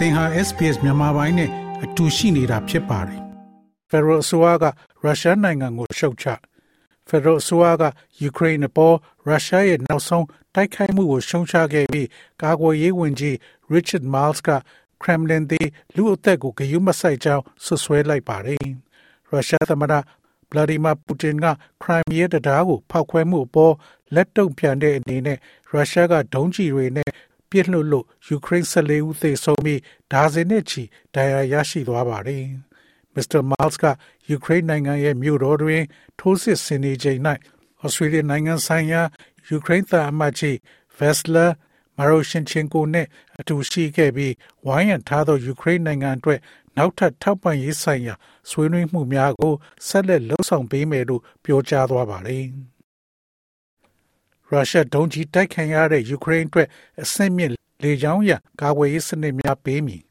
သင်ဟာ SPS မြန်မာပိုင်းနဲ့အတူရှိနေတာဖြစ်ပါတယ်။ Federal အစိုးရကရုရှားနိုင်ငံကိုရှုတ်ချ Federal အစိုးရကယူကရိန်းအပေါ်ရုရှားရဲ့နောက်ဆုံးတိုက်ခိုက်မှုကိုရှုံချခဲ့ပြီးကာကွယ်ရေးဝန်ကြီး Richard Marles က Kremlin သည်လူအသက်ကိုဂရုမစိုက်ကြောင်းဆွဆွဲလိုက်ပါတယ်။ရုရှားသမ္မတဗလာဒီမာပူတင်ကခရိုင်မီးယားတရားကိုဖောက်ခွဲမှုအပေါ်လက်တုံ့ပြန်တဲ့အနေနဲ့ရုရှားကဒုံးကျည်တွေနဲ့ ပြစ်လွှတ်လို့ယူကရိန်း14ဦးသေဆုံးပြီးဒါဇင်နဲ့ချီဒဏ်ရာရရှိသွားပါတယ်။ Mr. Miles ကယူကရိန်းနိုင်ငံရဲ့မြို့တော်တွင် ထိုးစစ်ဆင်နေချိန်၌ဩစတြေးလျနိုင်ငံဆိုင်ရာယူကရိန်းသားအမတ်ကြီး Vesla Maroshenchenko နဲ့အတူရှိခဲ့ပြီးဝိုင်းရံထားသောယူကရိန်းနိုင်ငံအတွက်နောက်ထပ်ထောက်ပံ့ရေးဆိုင်ရာဆွေးနွေးမှုများကိုဆက်လက်လှုပ်ဆောင်ပေးမယ်လို့ပြောကြားသွားပါတယ်။ ရုရှားဒုံးကျည်တိုက်ခိုက်ရတဲ့ယူကရိန်းအတွက်အဆင့်မြင့်လေကြောင်းရန်ကာကွယ်ရေးစနစ်များပေးမည်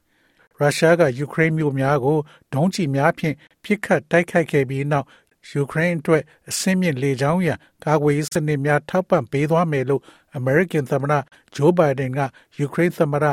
ရုရှားကယူကရိန်းမြို့များကိုဒုံးကျည်များဖြင့်ပစ်ခတ်တိုက်ခိုက်ခဲ့ပြီးနောက်ယူကရိန်းအတွက်အဆင့်မြင့်လေကြောင်းရန်ကာကွယ်ရေးစနစ်များထောက်ပံ့ပေးသွားမယ်လို့အမေရိကန်သမ္မတဂျိုးဘိုင်ဒန်ကယူကရိန်းသမ္မတ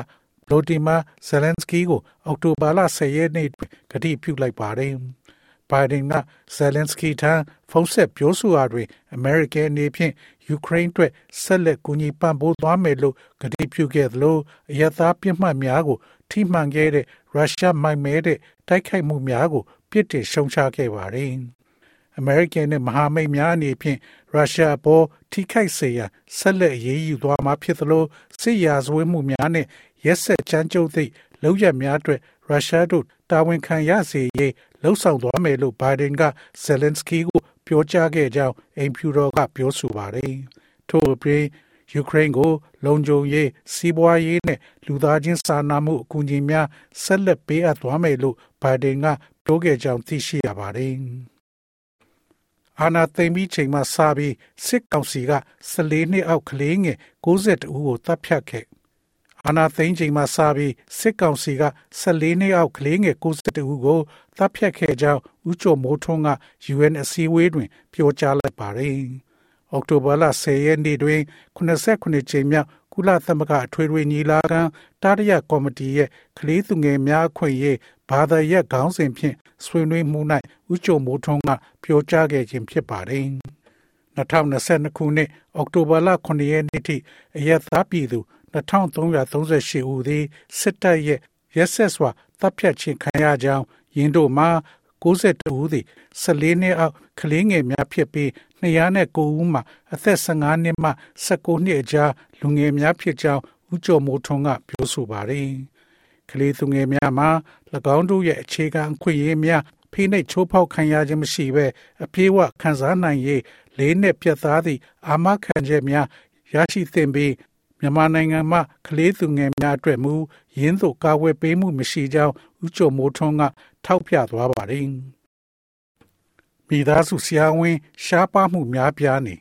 ဗလိုဒီမာဇယ်လန်စကီကိုအောက်တိုဘာလ10ရက်နေ့ကတိပြုလိုက်ပါတယ်။ ဘိုင်ဒန်ကဇယ်လန်စကီထံဖုန်းဆက်ပြောဆိုရာတွင်အမေရိကန်အနေဖြင့်ယူကရိန်းအတွက်ဆက်လက်ကူညီပံ့ပိုးသွားမယ်လို့ကတိပြုခဲ့သလိုအရသာပြစ်မှတ်များကိုထိမှန်ခဲ့တဲ့ရုရှားမိုက်မဲတဲ့တိုက်ခိုက်မှုများကိုပြစ်တင်ရှုံချခဲ့ပါတယ်။အမေရိကန်နဲ့မဟာမိတ်များအနေဖြင့်ရုရှားအပေါ်ထိခိုက်စေရန်ဆက်လက်အရေးယူသွားမှာဖြစ်သလိုစစ်ရာဇဝတ်မှုများနဲ့ရက်ဆက်ချမ်းကျုပ်သည့်လောက်ရများအတွက်ရုရှားတို့တာဝန်ခံရစေရေး လှုံ့ဆော်သွားမယ်လို့ဘိုင်ဒန်ကဇယ်လန်စကီကိုပြောကြားခဲ့ကြောင်းအိမ်ဖြူတော်ကပြောဆိုပါတယ်။ထို့အပြင်ယူကရိန်းကို လုံခြုံရေးစီးပွားရေးနဲ့လူသားချင်းစာနာမှုအကူအညီများဆက်လက်ပေးအပ်သွားမယ်လို့ဘိုင်ဒန်ကပြောခဲ့ကြောင်းသိရှိရပါတယ်။အာနာသိမ့်ပြီးချိန်မှစပြီးစစ်ကောင်စီက14နှစ်အောက်ကလေးငယ်62ဦးကိုတပ်ဖြတ်ခဲ့ အာနာသိန်းချိန်မှစပြီးစစ်ကောင်စီက14နှစ်အောက်ကလေးငယ်62ဦးကိုတပ်ဖြတ်ခဲ့ကြောင်းဦးကျော်မိုးထွန်းက UN အစည်းအဝေးတွင် ပြောကြားလိုက်ပါတယ်။အောက်တိုဘာလ10ရက်နေ့တွင်89ကြိမ်မြောက်ကုလသမဂ္ဂအထွေထွေညီလာခံတာရရကော်မတီရဲ့ကလေးသူငယ်များအခွင့်အရေးဘာသာရပ်ခေါင်းစဉ်ဖြင့်ဆွေးနွေးမှု၌ဦးကျော်မိုးထွန်းကပြောကြားခဲ့ခြင်းဖြစ်ပါတယ်။2022ခုနှစ်အောက်တိုဘာလ9ရက်နေ့ထိအရက်သားပြည်သူ 2338ဦးသည်စစ်တပ်ရဲ့ရက်ဆက်စွာတပ်ဖြတ်ခြင်းခံရကြောင်းယင်းတို့မှာ62ဦးသည်14နှစ်အောက်ကလေးငယ်များဖြစ်ပြီး209ဦးမှာအသက်15နှစ်မှ19နှစ်အကြားလူငယ်များဖြစ်ကြောင်းဦးကျော်မိုးထွန်းကပြောဆိုပါတယ်။ကလေးသူငယ်များမှာ၎င်းတို့ရဲ့အခြေခံအခွင့်အရေးများဖိနှိပ်ချိုးဖောက်ခံရခြင်းမရှိဘဲအပြေးဝခံစားနိုင်ရေးလေးနဲ့ပြတ်သားသည့်အာမခံချက်များရရှိသင့်ပြီး မြန်မာနိုင်ငံမှာကလေးသူငယ်များအတွက်မူရင်းသို့ကာကွယ်ပေးမှုမရှိကြောင်းဦးကျော်မိုးထွန်းကထောက်ပြသွားပါတယ်။မိသားစုဆရာဝန် ရှားပါမှုများပြားနေ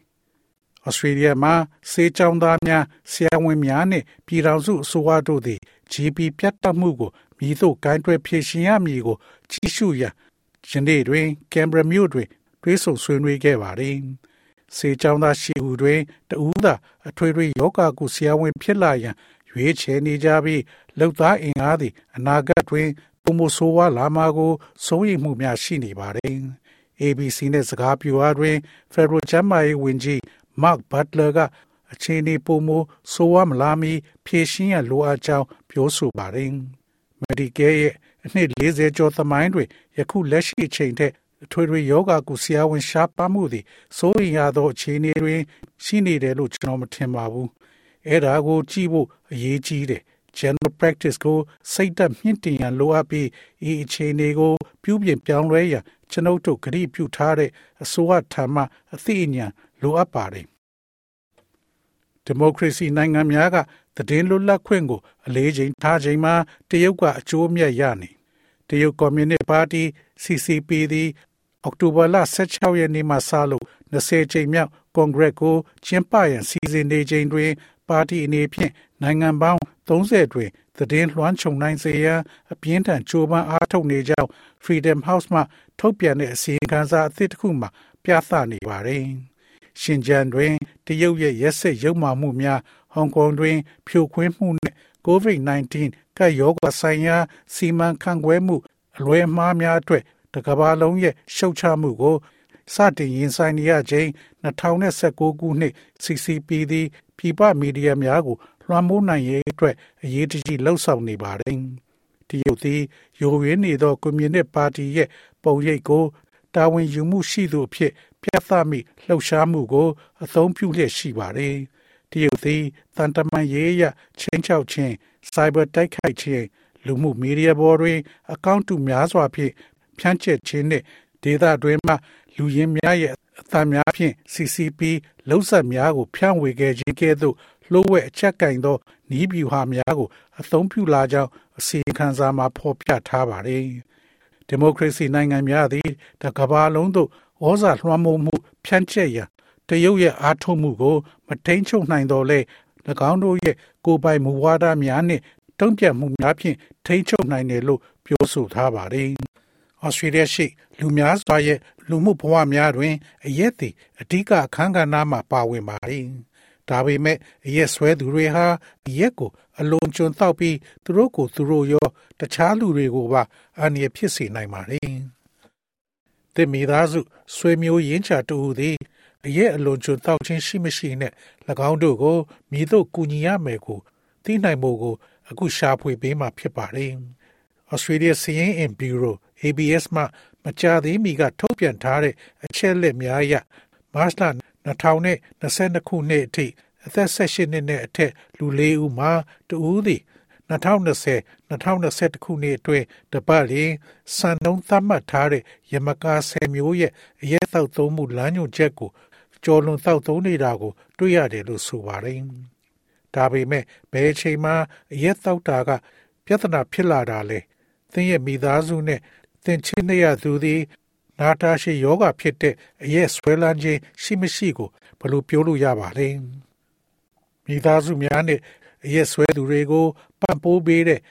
ဩစတြေးလျမှာစေချောင်းသားများဆရာဝန်များနဲ့ပြည်ထောင်စုအစိုးရတို့သည် GP ပြတ်တက်မှုကိုမိတို့ဂိုင်းတွဲဖြည့်ရှင်ရမည်ကိုကြီးစုရန်ယနေ့တွင်ကင်ဘရာမြို့တွင်တွေးဆုံဆွေးနွေးခဲ့ပါတယ်။ စေချောင်းသားရှိဟုတွင်တဦးသာအထွေထွေယောဂကုဆရာဝန်ဖြစ်လာရန်ရွေးချယ်နေကြပြီးလောက်သားအင်အားသည်အနာဂတ်တွင်ပုံမဆိုးဝါလာမှာကိုစိုးရိမ်မှုများရှိနေပါတယ်။ ABC နဲ့စကားပြောအားတွင် Federal ချမ်းမာရေးဝန်ကြီး Mark Butler ကအခြေအနေပုံမဆိုးဝါမလာမီဖြည့်ရှင်းရလိုအပ်ကြောင်းပြောဆိုပါတယ်။ Medicare ရဲ့အနှစ်40ကျော်သမိုင်းတွင်ယခုလက်ရှိအချိန်ထက်အ ထွေထွေယောဂကုဆရာဝန်ရှားပါမှုသည်စိုးရိမ်ရသောအခြေအနေတွင်ရှိနေတယ်လို့ကျွန်တော်မထင်ပါဘူးအဲ့ဒါကိုကြည့်ဖို့အရေးကြီးတယ် general practice ကိုစိတ်သက်မြင့်တင်ရန်လိုအပ်ပြီးဤအခြေအနေကိုပြုပြင်ပြောင်းလဲရန်ကျွန်ုပ်တို့ဂရုပြုထားတဲ့အစိုးရထံမှအသိဉာဏ်လိုအပ်ပါတယ်ဒီမိုကရေစီနိုင်ငံများကတည်င်းလွတ်လပ်ခွင့်ကိုအလေးချိန်ထားချိန်မှာတရုတ်ကအကျိုးအမြတ်ရနေ တရုတ်ကွန်မြူနစ်ပါတီ CCP သည်အောက်တိုဘာလ16ရက်နေ့မှစလို့20ကြိမ်မြောက်ကွန်ဂရက်ကိုကျင်းပရန်စီစဉ်နေချိန်တွင် ပါတီအနေဖြင့်နိုင်ငံပေါင်း30တွင်သတင်းလွှမ်းခြုံနိုင်စေရန်အပြင်းထန်ကြိုးပမ်းအားထုတ်နေကြောင်း Freedom House မှထုတ်ပြန်တဲ့အစီရင်ခံစာအသစ်တစ်ခုမှာပြသနေပါတယ်။ရှင်ဂျန်တွင်တရုတ်ရဲ့ရက်စက်ရုပ်မာမှုများဟောင်ကောင်တွင်ဖြိုခွင်းမှုနှင့် COVID-19 ကပ်ရောဂါဆိုင်ရာစီမံခန့်ခွဲမှုအလွဲမှားများအတွက်တကမ္ဘာလုံးရဲ့ရှုတ်ချမှုကိုစတင်ရင်ဆိုင်နေရခြင်း2019ခုနှစ် CCP သည်ပြည်ပမီဒီယာများကိုလွှမ်းမိုးနိုင်ရေးအတွက်အရေးတကြီးလှုံ့ဆော်နေပါတယ်။တရုတ်သည်ယိုရင်းနေသောကွန်မြူနစ်ပါတီရဲ့ပုံရိပ်ကိုတာဝန်ယူမှုရှိသူအဖြစ်ပြသမိလှုပ်ရှားမှုကိုအသုံးပြုလျက်ရှိပါတယ်။ တရုတ်သည်တန်တမန်ရေးရချင်းချောက်ခြင်း cyber တိုက်ခိုက်ခြင်းလူမှုမီဒီယာပေါ်တွင် အကောင့်တူများစွာဖြင့်ဖြန့်ကျက်ခြင်းနှင့်ဒေသတွင်မှလူရင်းများရဲ့အသံများဖြင့် CCP လှုပ်ဆက်များကိုဖြန့်ဝေခဲ့ခြင်းကဲ့သို့လှိုးဝဲအချက်ကင်သောနီးဗျူဟာများကို အသုံးပြုလာကြောင်းအစီရင်ခံစာမှာဖော်ပြထားပါတယ်။ဒီမိုကရေစီနိုင်ငံများသည်တကမ္ဘာလုံးသို့ဩဇာလွှမ်းမိုးမှုဖြန့်ကျက်ရန် တရုတ်ရဲ့အားထုတ်မှုကို မထိန်ချုပ်နိုင်တော့လဲ၎င်းတို့ရဲ့ကိုယ်ပိုင်မူဝါဒများနှင့်တုံ့ပြန်မှုများဖြင့်ထိန်းချုပ်နိုင်တယ်လို့ပြောဆိုထားပါတယ်။ဩစတြေးလျရှိလူများစွာရဲ့လူမှုဘဝများတွင်အရက်သည်အဓိကအခန်းကဏ္ဍမှာပါဝင်ပါတယ်။ဒါပေမဲ့အရက်ဆွဲသူတွေဟာအရက်ကိုအလွန်ကျွံတောက်ပြီးသူတို့ကိုသူတို့ရောတခြားလူတွေကိုပါအန္တရာယ်ဖြစ်စေနိုင်ပါတယ်။သင်မိသားစုဆွေမျိုးရင်းချတူသည် အရက်အလွန်ကျွံတောက်ခြင်းရှိမရှိနဲ့၎င်းတို့ကိုမိတို့ကူညီရမယ်ကိုသိနိုင်ဖို့ကို အခုရှာဖွေပေးမှာဖြစ်ပါတယ်။ Australia Seeing in Bureau ABS မှမကြာသေးမီကထုတ်ပြန်ထားတဲ့အချက်လက်များအရမတ်လ2022ခုနှစ်အထိအသက်18နှစ်နဲ့အထက်လူ၄ဦးမှာတဦးသည်2020 2021ခုနှစ်အတွင်းတပတ်လျင်စံနှုန်းသတ်မှတ်ထားတဲ့ရမကာ10မျိုးရဲ့အရဲသောက်သုံးမှုလမ်းညွှန်ချက်ကို ကျော်လွန်သောက်သုံးနေတာကို တွေ့ရတယ်လို့ဆိုပါတယ်။ဒါပေမဲ့ဘယ်အချိန်မှအရဲသောက်တာက ပြဿနာဖြစ်လာတာလဲ။သင်ရဲ့မိသားစုနဲ့သင်ချင်းနေရသူသည်နာတာရှိယောဂဖြစ်တဲ့အရက်ဆွဲလန်းခြင်းရှိမရှိကိုဘယ်လိုပြောလို့ရပါလဲမိသားစုများနဲ့အရက်ဆွဲသူတွေကိုပံ့ပိုးပေးတဲ့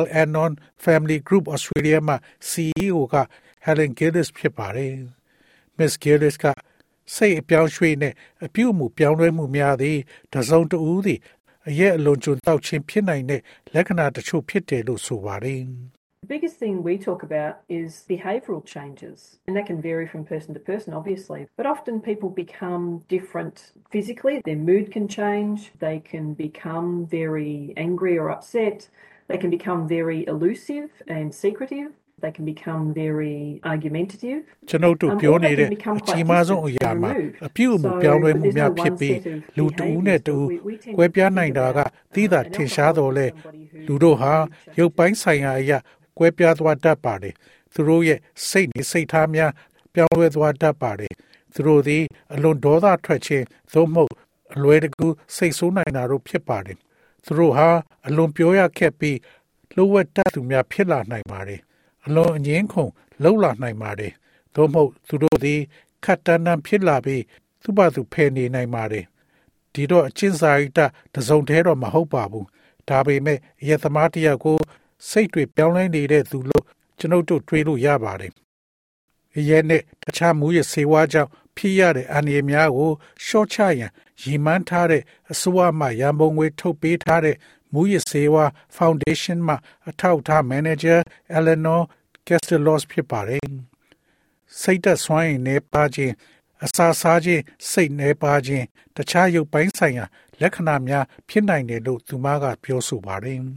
L Anon Family Group Australia မှ CEO က Helen Gillis ဖြစ်ပါတယ် Miss Gillis က စိတ်အပြောင်းရွှေ့နဲ့အပြုအမူပြောင်းလဲမှုများသည်တစုံတဦးသည်အရက်အလွန်ကျွံတောက်ခြင်းဖြစ်နိုင်တဲ့လက္ခဏာတချို့ဖြစ်တယ်လို့ဆိုပါတယ် The biggest thing we talk about is behavioural changes, and that can vary from person to person, obviously. But often people become different physically, their mood can change, they can become very angry or upset, they can become very elusive and secretive. They can become very argumentative. ကျွန်ုပ်တို့ပြောနေတဲ့အကြီးမားဆုံးအရာမှာအပြုအမူပြောင်းလဲမှုများဖြစ်ပြီးလူတဦးနဲ့တဦးကွဲပြားနိုင်တာကသီးသာထင်ရှားတော်လဲလူတို့ဟာရုပ်ပိုင်းဆိုင်ရာအရာကွဲပြားသွားတတ်ပါတယ်သူတို့ရဲ့စိတ်နေစိတ်ထားများပြောင်းလဲသွားတတ်ပါတယ်သူတို့သည်အလွန်ဒေါသထွက်ခြင်းသို့မဟုတ်အလွယ်တကူစိတ်ဆိုးနိုင်တာတို့ဖြစ်ပါတယ်သူတို့ဟာအလွန်ပြောရခက်ပြီးလှုပ်ဝက်တတ်သူများဖြစ်လာနိုင်ပါတယ် အလွန်အငင်းခုန်လှုပ်လာနိုင်ပါတယ်သို့မဟုတ်သူတို့သည်ခတ်တန်းတန်းဖြစ်လာပြီးသူ့ဘာသူဖယ်နေနိုင်ပါတယ်ဒီတော့အချင်းစာရိတတစုံတည်းတော့မဟုတ်ပါဘူးဒါပေမဲ့ရသမားတယောက်ကိုစိတ်တွေပြောင်းလဲနေတဲ့သူလို့ကျွန်ုပ်တို့တွေးလို့ရပါတယ်။အရဲနဲ့တခြားမူရစေဝါကြောင့်ဖြစ်ရတဲ့အန္တရာယ်များကိုရှော့ချရန်ရည်မှန်းထားတဲ့အစိုးရမှရန်ပုံငွေထုတ်ပေးထားတဲ့မူရစေဝါ Foundation မှအထောက်အထား Manager Eleanor Castellos ဖြစ်ပါတယ်။စိတ်သက်စွမ်းရည်နေပါခြင်းအစာစားခြင်းစိတ်နေပါခြင်းတခြားရုပ်ပိုင်းဆိုင်ရာလက္ခဏာများဖြစ်နိုင်တယ်လို့သူမကပြောဆိုပါတယ်။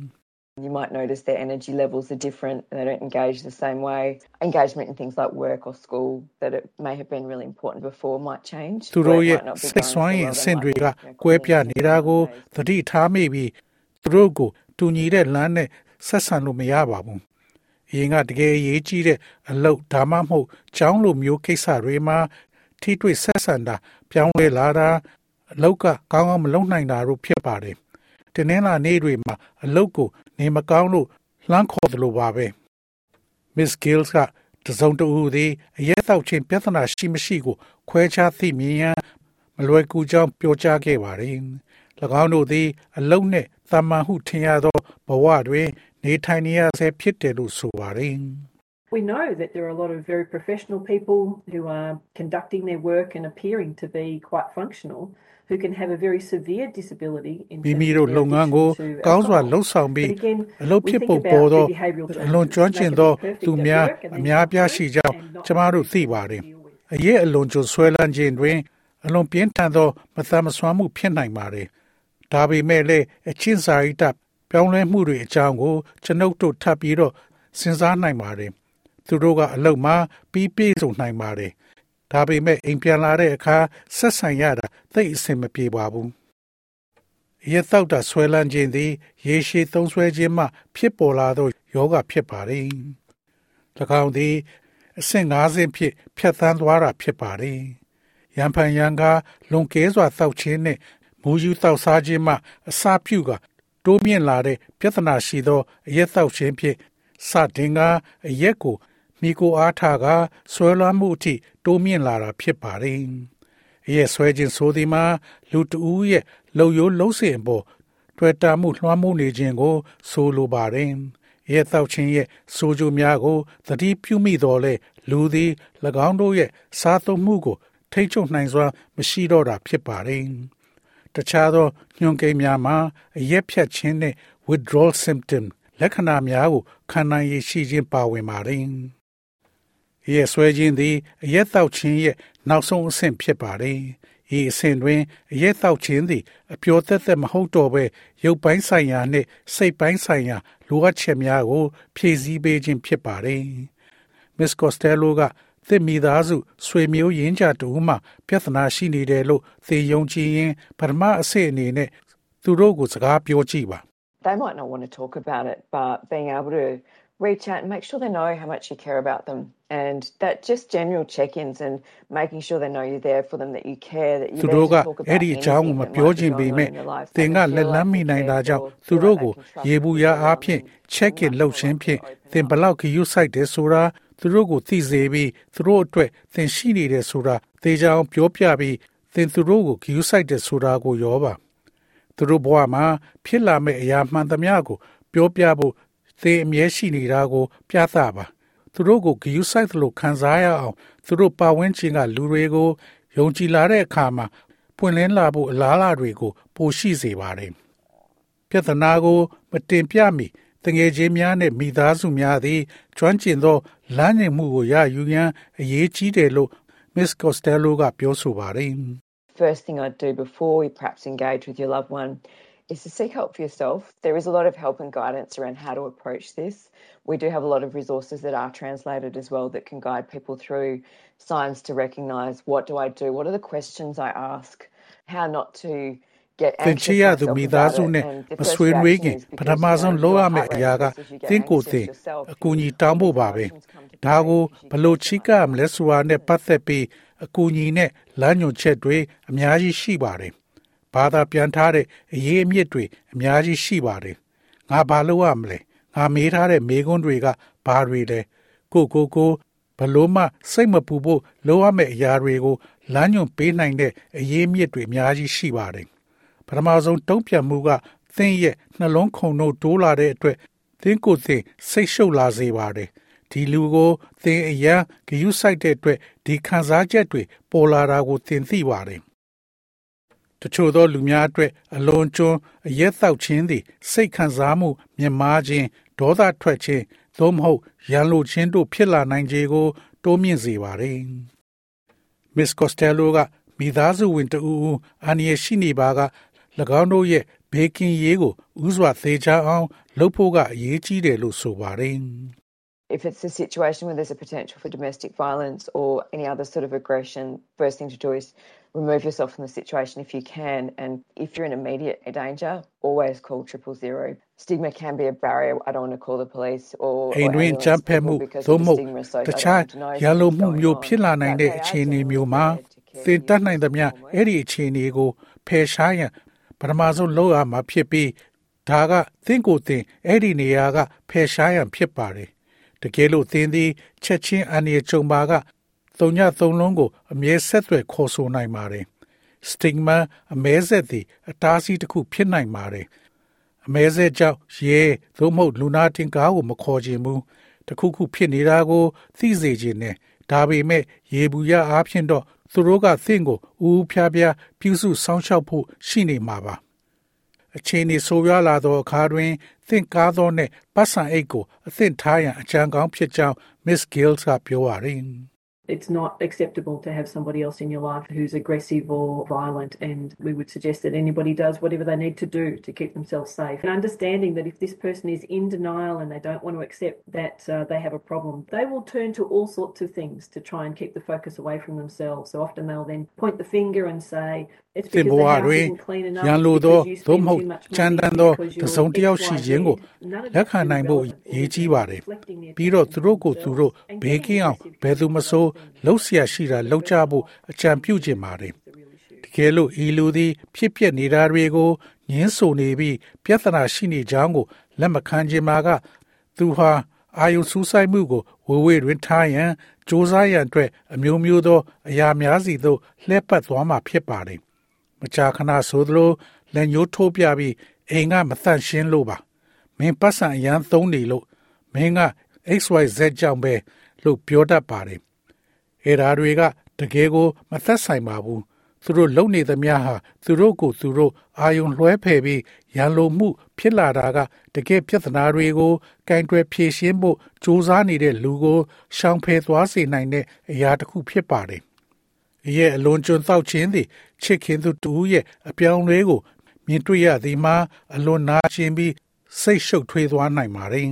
You might notice their energy levels are different. They don't engage the same way. Engagement in things like work or school that it may have been really important before might change. သူတို့ရဲ့စိတ်ဆွမ်းရည်အဆင့်တွေကကွဲပြားနေတာကိုသတိထားမိပြီးသူတို့ကိုတူညီတဲ့လမ်းနဲ့ဆက်ဆံလို့မရပါဘူး။ အရင်ကတကယ်အရေးကြီးတဲ့အလုပ်ဒါမှမဟုတ်ကျောင်းလိုမျိုးကိစ္စတွေမှာထိတွေ့ဆက်ဆံတာပြောင်းလဲလာတာအလောက်ကကောင်းကောင်းမလုပ်နိုင်တာတို့ဖြစ်ပါတယ်။တနင်္လာနေ့တွေမှာအလုတ်ကိုနေမကောင်းလို့လှမ်းခေါ်သလိုပါပဲ Miss Gills ကတစုံတဦးသည်အရက်တောက်ခြင်းပြဿနာရှိမရှိကို ခွဲခြားသိမြင်ရန်မလွယ်ကူကြောင်းပြောကြားခဲ့ပါတယ်။၎င်းတို့သည် အလုံးနှင့်တာမန်ဟုထင်ရသောဘဝတွင် နေထိုင်နေရဆဲဖြစ်တယ်လို့ဆိုပါတယ် We know that there are a lot of very professional people who are conducting their work and appearing to be quite functional who can have a very severe disability in မိ terms မိ of တို့ their လုပ်ငန်းကို addiction to ကောင်းစွာ alcohol. လှုပ်ဆောင်ပြီး But again, အလုပ် we ဖြစ် think ပုံ about ပေါ်သော the behavioural အလွန် changes ကျွမ်းကျင်သော that can be perfect သူ at များ work and အ then များ come ပြား home ရှိကြောင်း and not ကျမတို့ be သိ able to ပါတယ် deal with. အရေးအလွန်ကျွံဆွဲလန်းခြင်းတွင်အလွန်ပြင်းထန်သောမသက်မစွမ်းမှုဖြစ်နိုင်ပါတယ်ဒါပေမဲ့လည်းအချင်းစာရိတ္တ ပြောင်းလဲမှုတွေအကြောင်းကိုကျွန်ုပ်တို့ထပ်ပြီးတော့စဉ်းစားနိုင်ပါတယ်သူတို့ကအလုပ်မှာပြီးပြည့်စုံနိုင်ပါတယ်ဒါပေမဲ့အိမ်ပြန်လာတဲ့အခါဆက်ဆံရတာသိပ်အဆင်မပြေပါဘူးရေတောက်တာဆွဲလန်းခြင်းသည်ရေရှည်သုံးဆွဲခြင်းမှ ဖြစ်ပေါ်လာသောယောဂဖြစ်ပါတယ်၎င်းသည်အဆင့်၅ဆင့်ဖြင့်ဖြတ်သန်းသွားတာဖြစ်ပါတယ်ရံဖန်ရံကားလွန်ကဲစွာတောက်ခြင်းနှင့်မူယူတောက်စားခြင်းမှအစပြုက တိုးမြင့်လာတဲ့ပြဿနာရှိသောအရက်တောက်ခြင်းဖြင့်စတင်ကအရက်ကိုမိကိုအားထားကဆွဲလွှမ်းမှုအထိတိုးမြင့်လာတာဖြစ်ပါတယ်။အရက်ဆွဲခြင်းဆိုသည်မှာလူတဦးရဲ့လှုပ်ရိုးလှုပ်စဉ်အပေါ်တွေ့တာမှုလွှမ်းမိုးနေခြင်းကို ဆိုလိုပါတယ်။ရဲတောက်ခြင်းရဲ့ဆိုကြများကိုသတိပြုမိတော်လဲလူသည်၎င်းတို့ရဲ့စားသုံးမှုကို ထိတ်ချုပ်နိုင်စွာမရှိတော့တာဖြစ်ပါတယ်။ တခြားသောညွှန်ကိန်းများမှာအရက်ဖြတ်ခြင်းနဲ့ withdrawal symptom လက္ခဏာများကိုခံနိုင်ရရှိခြင်းပါဝင်ပါတယ်။ရဲဆွဲခြင်းသည်အရက်တောက်ခြင်းရဲ့နောက်ဆုံးအဆင့်ဖြစ်ပါတယ်။ဤအဆင့်တွင်အရက်တောက်ခြင်းသည်အပျော်သက်သက်မဟုတ်တော့ဘဲရုပ်ပိုင်းဆိုင်ရာနှင့်စိတ်ပိုင်းဆိုင်ရာလိုအပ်ချက်များကို ဖြည့်ဆည်းပေးခြင်းဖြစ်ပါတယ်။ Miss Costello က သစ်မိသားစုဆွေမျိုးရင်းကြတူမှပြဿနာရှိနေတယ်လို့သေယုံကြည်ရင်ပထမအဆင့်အနေနဲ့သူတို့ကိုစကားပြောကြည့်ပါ They might not want to talk about it, but being able to reach out and make sure they know how much you care about them. And that just general check ins and making sure they know you're there for them, that you care, that သူ you're တို့ there က to talk about အဲ့ဒီအကြောင်းကို anything မ that ပြော might be ခြင်းပေ going on မဲ့ in your life. သင်က They လက် feel လန်း like မိ you နိုင်တာ care ကြောင့် for, သူ feel တို့ like ကို they can trust ရေ you, ဘူးရ feel အား like ဖြင့် you ချက်ခင် much လှုပ် more ခြင်းဖြင့် likely to သင် open ဘလောက်ခယူဆိုင်တယ်ဆိုတာ သူတို့ကိုသိစေပြီးသူတို့အတွက်သင်ရှိနေတယ်ဆိုတာသေချာအောင်ပြောပြပြီးသင်သူတို့ကိုခယူဆိုင်တယ်ဆိုတာကိုရောပါသူတို့ဘဝမှာဖြစ်လာမယ့်အရာမှန်သမျှကို ပြောပြဖို့သင်အမြဲရှိနေတာကို ပြသပါသူတို့ကိုဂယူဆိုင်သလိုခံစားရအောင်သူတို့ပါဝင်ခြင်းကလူတွေကိုယုံကြည်လာတဲ့အခါမှာပွင့်လင်းလာဖို့အလားအလာတွေကို ပိုရှိစေပါတယ်ပြဿနာကို မတင်ပြမီတငယ်ချင်းများနဲ့မိသားစုများသည်ကျွမ်းကျင်သော လမ်းညွှန်မှုကိုရယူရန်အရေးကြီးတယ်လို့ Miss Costello ကပြောဆိုပါတယ် first thing I'd do before we perhaps engage with your loved one is to seek help for yourself. There is a lot of help and guidance around how to approach this. We do have a lot of resources that are translated as well that can guide people through signs to recognise what do I do, what are the questions I ask, how not to get သင်ချ anxious ရသူ myself မိသား about စု it. နဲ့ And the မ first ဆွေးနွေးခင် reaction is ပထ because မ you ဆုံး know, လုပ်ရ your မယ့် heart အရာက rate increases, you get သင်ကိုယ် anxious သင် yourself. အကူအညီတောင်းဖို့ပါပဲဒါကိုဘလို့ချိကမလဲဆိုတာနဲ့ပတ်သက်ပြီးအကူအညီနဲ့လမ်းညွှန်ချက်တွေအများကြီးရှိပါတယ်ဘာသာပြန်ထားတဲ့အရေးအမြစ်တွေအများကြီးရှိပါတယ်ငါဘာလုပ်ရမလဲငါမေးထားတဲ့မေးခွန်းတွေကဘာတွေလဲကိုကိုကိုဘလို့မှစိတ်မပူဖို့လုပ်ရမယ့်အရာတွေကိုလမ်းညွှန်ပေးနိုင်တဲ့အရေးအမြစ်တွေအများကြီးရှိပါတယ် ပထမဆုံးတုံ့ပြန်မှုကသင်ရဲ့နှလုံးခုန်တို့တိုးလာတဲ့အတွက်သင်ကိုယ်သင်စိတ်ရှုပ်လာစေပါတယ်ဒီလူကိုသင်အရန်ဂယုစိုက်တဲ့အတွက်ဒီခံစားချက်တွေပေါ်လာတာကိုသင်သိပါတယ်တချို့သောလူများအတွက်အလွန်ကျွန်းအရက်တောက်ခြင်းသည်စိတ်ခံစားမှုမြင်မာခြင်းဒေါသထွက်ခြင်းသို့မဟုတ်ရန်လိုခြင်းတို့ဖြစ်လာနိုင်ခြေကို တိုးမြင့်စေပါတယ်။ Miss Costello ကမိသားစုဝင်တဦးဦးအန္တရာယ်ရှိနေပါက၎ င်းတို့ရဲ့ဘေးကင်းရေးကိုဥစွာသေချာအောင်လုပ်ဖို့ကအရေးကြီးတယ်လို့ဆိုပါတယ်။ if it's a situation where there's a potential for domestic violence or any other sort of aggression, first thing to do is remove yourself from the situation if you can. And if you're in immediate danger, always call triple zero. Stigma can be a barrier. I don't want to call the police or, အိ or မ်တွင် ambulance ကြမ်းဖက်မှု people because သို့ of မ the ဟုတ် stigma တ associated. ခြား I want to know ရန်လိုမှု something's မျိုး going ဖြစ်လာ on. နိုင် But တဲ့ they are အခြေအနေ genuinely မျိုးမှာ there to care သင် for တတ်နိုင်သမျှ you. အဲ့ဒီအခြေအနေကိုဖယ်ရှားရန် ပထမဆုံးလုပ်ရမှာဖြစ်ပြီးဒါကသင်ကိုယ်သင်အဲ့ဒီနေရာကဖယ်ရှားရန်ဖြစ်ပါတယ်တကယ်လို့သင်သည်ချက်ချင်းအန္တရာယ်ကြုံပါကသုံးညသုံးလုံးကိုအမြဲဆက်သွယ်ခေါ်ဆိုနိုင်ပါတယ် stigma အမဲဆက်သည်အတားအဆီးတစ်ခုဖြစ်နိုင်ပါတယ်အမဲဆက်ကြောင့်ရဲသို့မဟုတ်လူနာတင်ကားကိုမခေါ်ခြင်းဘူးတတခုခုဖြစ်နေတာကိုသိစေခြင်းနဲ့ဒါပေမဲ့ရေဘူးရအားဖြင့်တော့ သူတို့ကသင်ကိုဦးဖျားဖျားပြုစုစောင့်ရှောက်ဖို့ရှိနေမှာပါအချိန်ဤဆိုးရွားလာသောအခါတွင်သင်ကားသောနှင့်ပတ်စံအိတ်ကိုအသင့်ထားရန်အကြံကောင်းဖြစ်ကြောင်း Miss Gills ကပြောပါရယ် It's not acceptable to have somebody else in your life who's aggressive or violent, and we would suggest that anybody does whatever they need to do to keep themselves safe. And understanding that if this person is in denial and they don't want to accept that uh, they have a problem, they will turn to all sorts of things to try and keep the focus away from themselves. So often they'll then point the finger and say, it's because the house isn't clean enough, ရန်လို because သော you သို့ spend မဟုတ် too much ကြမ်းတမ်း money, သော because တ you're စုံတစ်ယောက်ရှိခြင်းကို XYZ. None of လက်ခံ it's နိုင်ဖို့ relevant. ရည်ကြီးပါတယ် Reflecting their ပြီးတော့သူတို့ကို themselves သူတို့ and ဘေး getting ကင်းအောင် aggressive ဘယ်သူမဆို because of လှုပ်ရှားရှိတာလှုပ်ကြဖို့အကြံပြုခြင်းပါတယ်တကယ်လို့ဤလူသည်ဖြစ်ပျက်နေတာတွေကိုညင်းဆိုနေပြီးပြဿနာရှိနေကြောင်းကိုလက်မခံခြင်းမှာကသူဟာအာယုစူးစိုက်မှုကိုဝေဝေတွင်ထားရန်စ조사ရန်အတွက်အမျိုးမျိုးသော အရာများစီသို့လှည့်ပတ်သွားမှာဖြစ်ပါတယ်မကြာခဏဆိုသလိုလက်ညှိုးထိုးပြပြီးအိမ်ကမသန့်ရှင်းလို့ပါမင်းပတ်စံအရန်သုံးနေလို့မင်းက XYZ ကြောင့်ပဲလို့ပြောတတ်ပါတယ် အဲ့ဓာတွေကတကယ်ကို မသက်ဆိုင်ပါဘူးသူတို့လုံနေသမျှဟာသူတို့ကိုသူတို့အာယုံလွှဲဖယ်ပြီးရန်လိုမှု ဖြစ်လာတာကတကယ်ပြဿနာတွေကိုကင်တွယ်ဖြေရှင်းဖို့စူးစမ်းနေတဲ့လူကိုရှောင်ဖယ်သွားစေနိုင်တဲ့အရာတစ်ခုဖြစ်ပါတယ်။ရဲ့အလွန်ကျွံသောက်ခြင်းသည်ချစ်ခင်သူတူရဲ့အပြောင်းလဲကိုမြင်တွေ့ရသည်မှာအလွန်နာကျင်ပြီးစိတ်ရှုပ်ထွေးသွားနိုင်ပါတယ်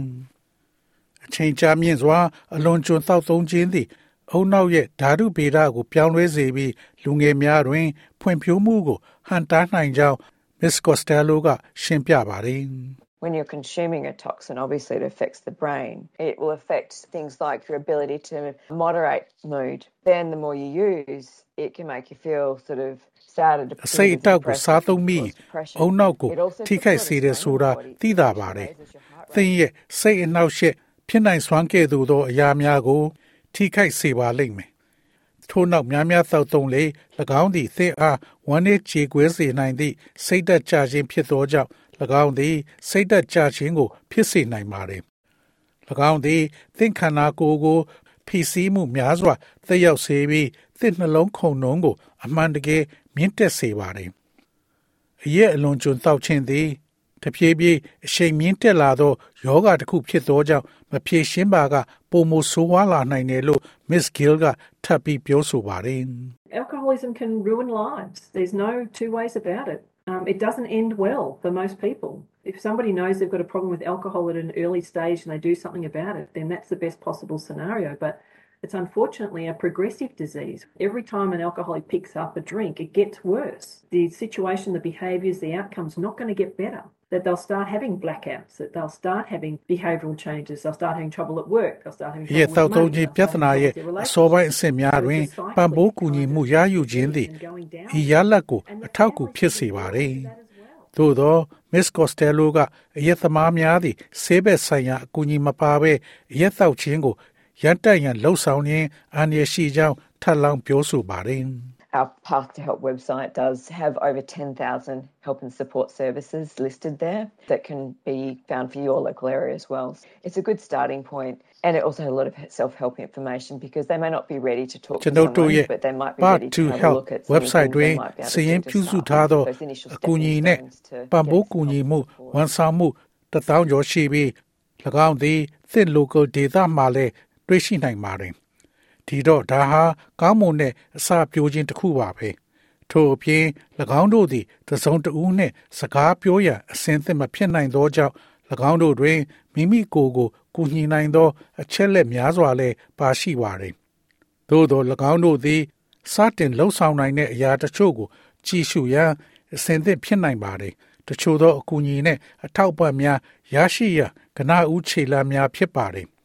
။အချိန်ကြာမြင့်စွာအလွန်ကျွံသောက်သုံးခြင်းသည် အုံနောက်ရဲ့ဓာတုဗေဒကိုပြောင်းလဲစေပြီးလူငယ်များတွင် ဖွံ့ဖြိုးမှုကိုဟန်တားနိုင်ကြောင်း Miss Costello ကရှင်းပြပါတယ်။ When you're consuming a toxin, obviously it affects the brain. It will affect things like your ability to moderate mood. Then the more you use, it can make you feel sort of sad and အစိတ်အ depressed. တောက်ကိုစားသုံးပြီး cause depression. အုံနောက်ကို It also ထိခိုက် puts စေ a lot တယ် of ဆိုတာ strain on the body, သိတာပါတယ် raises your heart ။သင် rate. ရဲ့စိတ်အနှောက်အယှက်ဖြစ်နိုင်စွမ်းကဲ့သို့သောအရာများကို ထိခိုက်စေပါလိမ့်မယ်။ထို့နောက်များများသောက်သုံးလေ၎င်းသည်သင်အားဝမ်းနည်းကြေကွဲစေနိုင်သည့်စိတ်သက်ကြခြင်းဖြစ်သောကြောင့်၎င်းသည် စိတ်သက်ကြခြင်းကို ဖြစ်စေနိုင်ပါတယ်။၎င်းသည်သင်ခန္ဓာကိုယ်ကိုဖိစီးမှုများစွာသက်ရောက်စေပြီးသင်နှလုံးခုန်နှုံးကို အမှန်တကယ်မြင့်တက်စေပါတယ်။အရက်အလွန်ကျွံတောက်ခြင်းသည် တဖြည်းဖြည်းအရှိန်မြင့်တက်လာသောယောဂတစ်ခုဖြစ်သောကြောင့်မဖြေရှင်းပါကပုံမဆိုးဝါးလာနိုင်တယ်လို့ Miss Gill ကထပ်ပြီးပြောဆိုပါတယ်။ Alcoholism can ruin lives. There's no two ways about it. Um, it doesn't end well for most people. If somebody knows they've got a problem with alcohol at an early stage and they do something about it, then that's the best possible scenario. But it's unfortunately a progressive disease. Every time an alcoholic picks up a drink, it gets worse. The situation, the behaviours, the outcome's not going to get better. That they'll start having blackouts, that they'll start having behavioural changes, they'll start having trouble at work, they'll start having ရဲ့ trouble သောက် with သုံး money, ခြင်း they'll ပြဿ start နာ having ရဲ့ trouble with အ their စောပိုင်းအ relationships. ဆင့်များတွင်ပံ့ပိုးကူညီမှုရယူခြင်းသည်ဤရလတ်ကိုအထောက်အကူဖြစ်စေပါသည်။သို့သော Miss Costello ကအရက်သမားများသည်ဆေးဘက်ဆိုင်ရာအကူအညီမပါဘဲအရက်သောက်ခြင်းကိုရန်တက်ရန်လှုံ့ဆော်ခြင်းအန္တရာယ်ရှိကြောင်းထပ်လောင်းပြောဆိုပါတယ်။ Our Path to Help website does have over 10,000 help and support services listed there that can be found for your local area as well. It's a good starting point and it also has a lot of self-help information because they may not be ready to talk ကျွ to န်တော်တို့ someone ရဲ့ but they might be Part ready to to have a Help look at some website things တွင် they might be able စ to ည်ရင် do ပြု to စု start ထားသော those initial အကူအညီ stepping နှင့် stones to ပံ့ပိုး get ကူညီ some မှု support. ဝန်ဆောင်မှုတစ်သောင်းကျော်ရှိပြီး၎င်းသည်သင့် local data မှာလည်းတွေ့ရှိနိုင်ပါတယ်။ ဒီတော့ဒါဟာကောင်းမွန်တဲ့အစာပြိုးခြင်းတစ်ခုပါပဲ။ထို့အပြင်၎င်းတို့သည်တစ်စုံတစ်ဦးနှင့်စကားပြောရန်အစဉ်သင့်မဖြစ်နိုင်သောကြောင့်၎င်းတို့တွင်မိမိကိုယ်ကိုကူညီနိုင်သော အချက်လက်များစွာလည်းပါရှိပါတယ်။သို့သော၎င်းတို့သည်စတင်လှုပ်ဆောင်နိုင်တဲ့အရာတချို့ကိုကြည့်ရှုရန်အစဉ်သင့်ဖြစ်နိုင်ပါတယ်။တချို့သောအကူအညီနှင့်အထောက်အပံ့များရရှိရန်ကနဦးခြေလှမ်းများဖြစ်ပါတယ်။